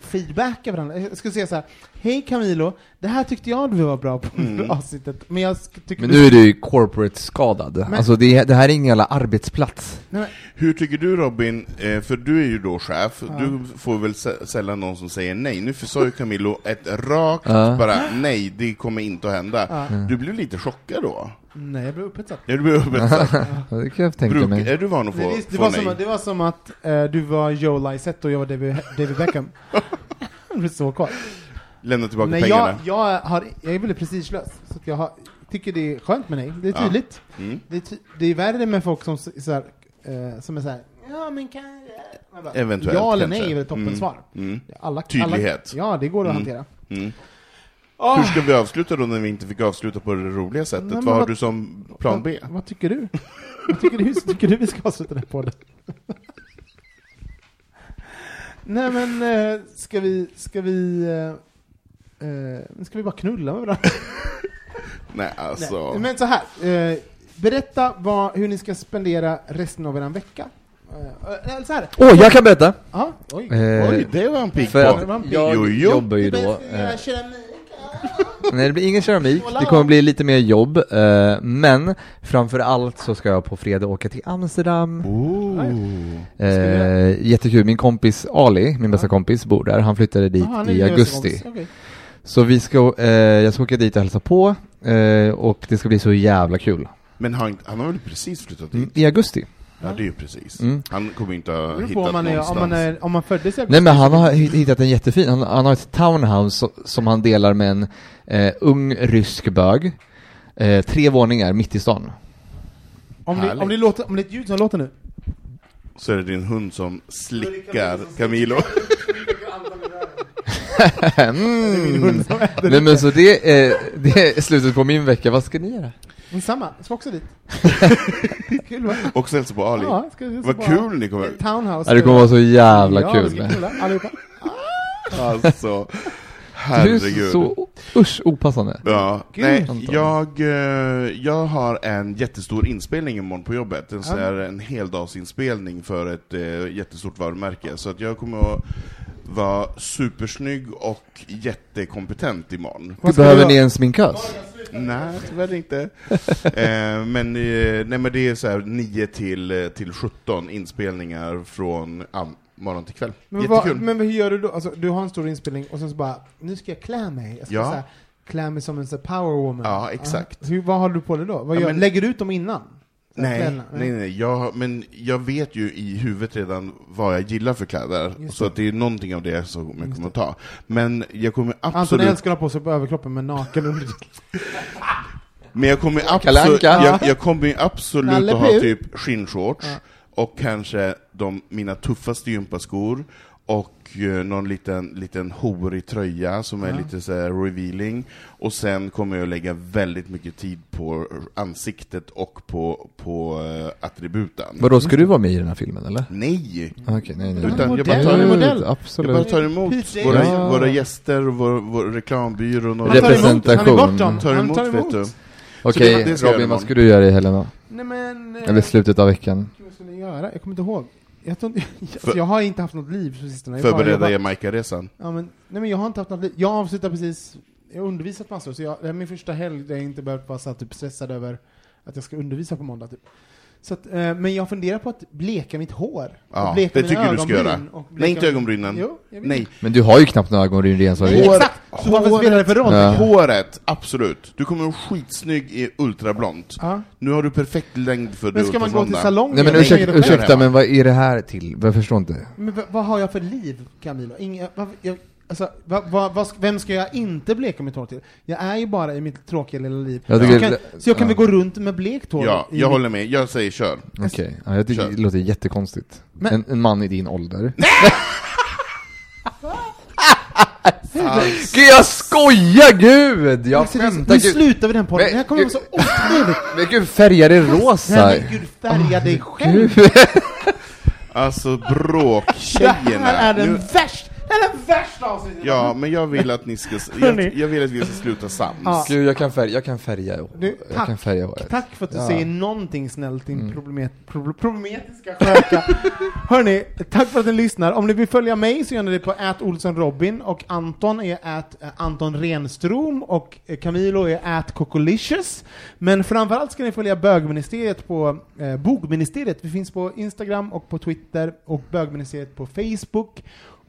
B: feedbacka varandra. Jag skulle säga så här, hej Camilo, det här tyckte jag du var bra på
A: Mm.
B: avsnittet, men jag tycker
C: Men
B: du...
C: nu är du ju corporate-skadad.
B: Men-
C: Alltså det, det här är ingen jävla arbetsplats.
B: Nej, men,
A: Hur tycker du Robin, eh, för du är ju då chef, du får väl sä- sällan någon som säger nej. Nu sa ju Camillo ett rakt
C: Ja.
A: bara nej, det kommer inte att hända.
B: Ja.
A: Du blev lite chockad då?
B: Nej, jag blev upphetsad.
A: Ja, du blev upphetsad.
C: Ja, det kan jag tänka
A: Bruk,
C: mig.
A: är du van att få,
B: det, det,
A: få
B: var
A: nej?
B: som, att- det var som att eh, du var Joe Lysette och jag var David, David Beckham. det blev så kvar.
A: Lämna tillbaka
B: Nej,
A: pengarna?
B: jag, jag, har, jag är väldigt prestigelös, så att jag har, tycker det är skönt med nej. Det är
A: Ja.
B: tydligt.
A: Mm.
B: Det, är ty, det är värre med folk som, så här, eh, som är såhär, ja men kan jag... bara,
A: Eventuellt,
B: Ja eller
A: kanske.
B: nej är väl ett toppensvar.
A: Mm.
B: Alla,
A: Tydlighet.
B: Alla, ja, det går att
A: Mm.
B: hantera. Åh,
A: Hur ska vi avsluta då när vi inte fick avsluta på det roliga sättet?
B: Nej, men
A: vad har
B: vad-
A: du som plan B?
B: Vad, vad tycker du? vad tycker du, tycker du vi ska avsluta den här podden? Nej men, eh, ska vi, ska vi, eh, eh, ska vi bara knulla med varandra?
A: Nej, alltså...
B: Nej, men så här. Berätta vad, hur ni ska spendera resten av er vecka.
C: Åh, jag kan berätta!
B: Ja, oj.
C: Eh,
A: Oj, det var en pigg
C: för att jag
A: Jo, jo.
C: jobbar ju
B: Det
C: då... Eh,
B: keramik.
C: Nej, det blir ingen keramik, det kommer bli lite mer jobb, eh, men framför allt så ska jag på fredag åka till Amsterdam.
A: Oh.
C: Eh, jättekul, min kompis Ali, min bästa kompis, bor där. Han flyttade dit
B: är
C: i augusti.
B: Okej.
C: Så vi ska, eh, jag ska åka dit och hälsa på, eh, och det ska bli så jävla kul.
A: Men han, han har väl precis flyttat dit?
C: Mm, I augusti.
A: Ja, det är ju precis.
C: Mm.
A: Han kommer inte ha
B: beror på
A: hittat
B: om man, är,
A: någonstans.
B: om, man är, om man föddes.
C: Nej men han har hitt- hittat en jättefin, han, han har ett townhouse so- som han delar med en eh, ung rysk bög. Eh, tre våningar mitt i stan.
B: Om det,
A: Härligt.
B: om, det låter, om det är ett ljud som låter nu.
A: Så är det din hund som slickar Camilo.
C: mm. Nej men så det är, det är slutet på min vecka, vad ska ni göra?
B: Samma, jag ska också dit. kul va?
A: Och så hälsa på Ali.
B: Ja, ska vi
A: Vad
B: bara-
A: kul ni kommer...
B: Townhouse.
C: Ja, det kommer vara så jävla
B: ja,
C: kul.
B: Knulla, allihopa.
A: Alltså,
C: Du är
A: herregud.
C: så usch opassande.
A: Ja,
B: Gud.
A: nej, jag, eh, jag har en jättestor inspelning imorgon på jobbet. En, här, en heldagsinspelning för ett eh, jättestort varumärke. Så att jag kommer att vara supersnygg och jättekompetent imorgon.
C: Du behöver ni en sminkös?
A: Nej, tyvärr inte. eh, men, eh, nej, men det är så här 9 till, eh, till 17 inspelningar från ja, morgon till kväll.
B: Men,
A: Jättekul.
B: vad, men hur gör du då? Alltså, du har en stor inspelning och sen så bara, nu ska jag klä mig. Jag ska
A: Ja.
B: så här, klä mig som en så power woman.
A: Ja, exakt.
B: Ja. Hur, vad har du på dig då? Vad
A: Ja,
B: gör,
A: men-
B: lägger du ut dem innan?
A: Nej, nej, nej. Jag, men jag vet ju i huvudet redan vad jag gillar för kläder,
B: Just
A: så
B: det.
A: att det är någonting av det som jag kommer att ta. Men jag kommer
B: Anton
A: absolut,
B: älskar att ha på sig på överkroppen med naken under.
A: men jag kommer absolut, jag, jag kommer ju absolut att ha typ skinnshorts,
B: Ja.
A: och kanske de, mina tuffaste gympaskor, och eh, någon liten, liten horig tröja som är
B: Ja.
A: lite så här revealing, och sen kommer jag att lägga väldigt mycket tid på ansiktet och på, på eh, attributen.
C: Vadå, ska du vara med i den här filmen eller?
A: Nej!
C: Okej, nej, nej.
A: Utan jag
B: modell,
A: bara tar emot,
B: modell.
A: jag bara tar emot våra,
C: Ja.
A: våra gäster, och vår, vår reklambyrå och
B: Han tar emot-
C: Representation.
B: Han är bortom.
A: tar
B: Han
A: emot,
B: tar
A: vet
B: emot.
A: du.
C: Okej,
A: ska jag
C: Robin, vad ska du göra i helgen då?
B: Nej men... eh,
C: Eller slutet av veckan?
B: Vad skulle jag göra? Jag kommer inte ihåg. Jag, tror, alltså, jag har inte haft något liv på sistone. Jag
A: Förbereda. Jamaica-resan.
B: Ja, men, nej men jag har inte haft något liv. Jag avslutar precis, jag har undervisat massor, så jag, det är min första helg där jag inte behövt vara så här, typ stressad över att jag ska undervisa på måndag. Typ. Så att, eh, men jag funderar på att bleka mitt hår.
A: Ja,
B: och bleka
A: det tycker du ska göra. Nej, inte ögonbrynen.
B: Jo, jag vet.
A: Nej.
C: Men du har ju knappt några ögonbryn redan så
B: Nej, exakt! Så varför spelar det för roll?
C: Ja.
A: Håret, absolut. Du kommer vara skitsnygg i ultrablont.
B: Ja.
A: Nu har du perfekt längd för
B: Men ska man gå till salongen?
C: Nej men ursäkta,
B: det
C: ursäkta men vad är det här till? Jag förstår inte.
B: Men vad, har jag för liv, Camilo? Inga, vad, jag, alltså, vad, vad, vad, vem ska jag inte bleka mitt hår till? Jag är ju bara i mitt tråkiga lilla liv.
C: Jag
B: så,
C: tycker-
B: jag kan, så jag kan
C: ja.
B: väl gå runt med blekt hår?
A: Ja, jag håller med. Jag säger kör.
C: Okej, ja, jag tycker
A: Kör.
C: det låter jättekonstigt.
B: Men-
C: En, en man i din ålder. Gud jag skojar gud! Jag
B: Alltså, det-
C: skämtar
B: nu
C: gud.
B: slutar vi den podden,
C: Men-
B: det här kommer vara så otrevligt.
C: Men gud färgar är rosa.
B: Nej men gud, färga dig själv.
A: Alltså
B: Det här är
A: bråktjejerna.
B: den
A: Nu,
B: värsta, det är den värsta avsnittet.
A: ja, men jag vill att ni ska, jag, jag vill att vi ska sluta sams.
B: Ja.
C: Gud jag kan färga, jag kan färga.
B: Du,
C: jag
B: tack.
C: kan färga håret.
B: Tack för att du
C: Ja.
B: säger någonting snällt din
C: Mm.
B: problemet, pro, problematiska sköka. Hörni, tack för att ni lyssnar. Om ni vill följa mig så gör ni det på Robin och Anton är at eh, Anton Renstrom och Camilo är at Cocolicious. Men framförallt ska ni följa bögministeriet på eh, Bogministeriet. Vi finns på Instagram och på Twitter och bögministeriet på Facebook.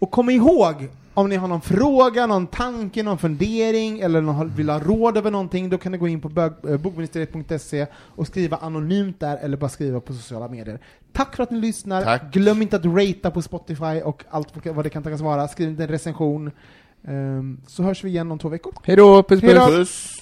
B: Och kom ihåg, om ni har någon fråga, någon tanke, någon fundering eller någon vill ha råd över någonting, då kan ni gå in på eh, bogministeriet.se och skriva anonymt där eller bara skriva på sociala medier. Tack för att ni lyssnar.
A: Tack.
B: Glöm inte att ratea på Spotify och allt vad det kan tänkas vara. Skriv en recension. Ehm, så hörs vi igen om två veckor.
C: Hejdå, puss puss!
B: Hejdå.
A: Puss!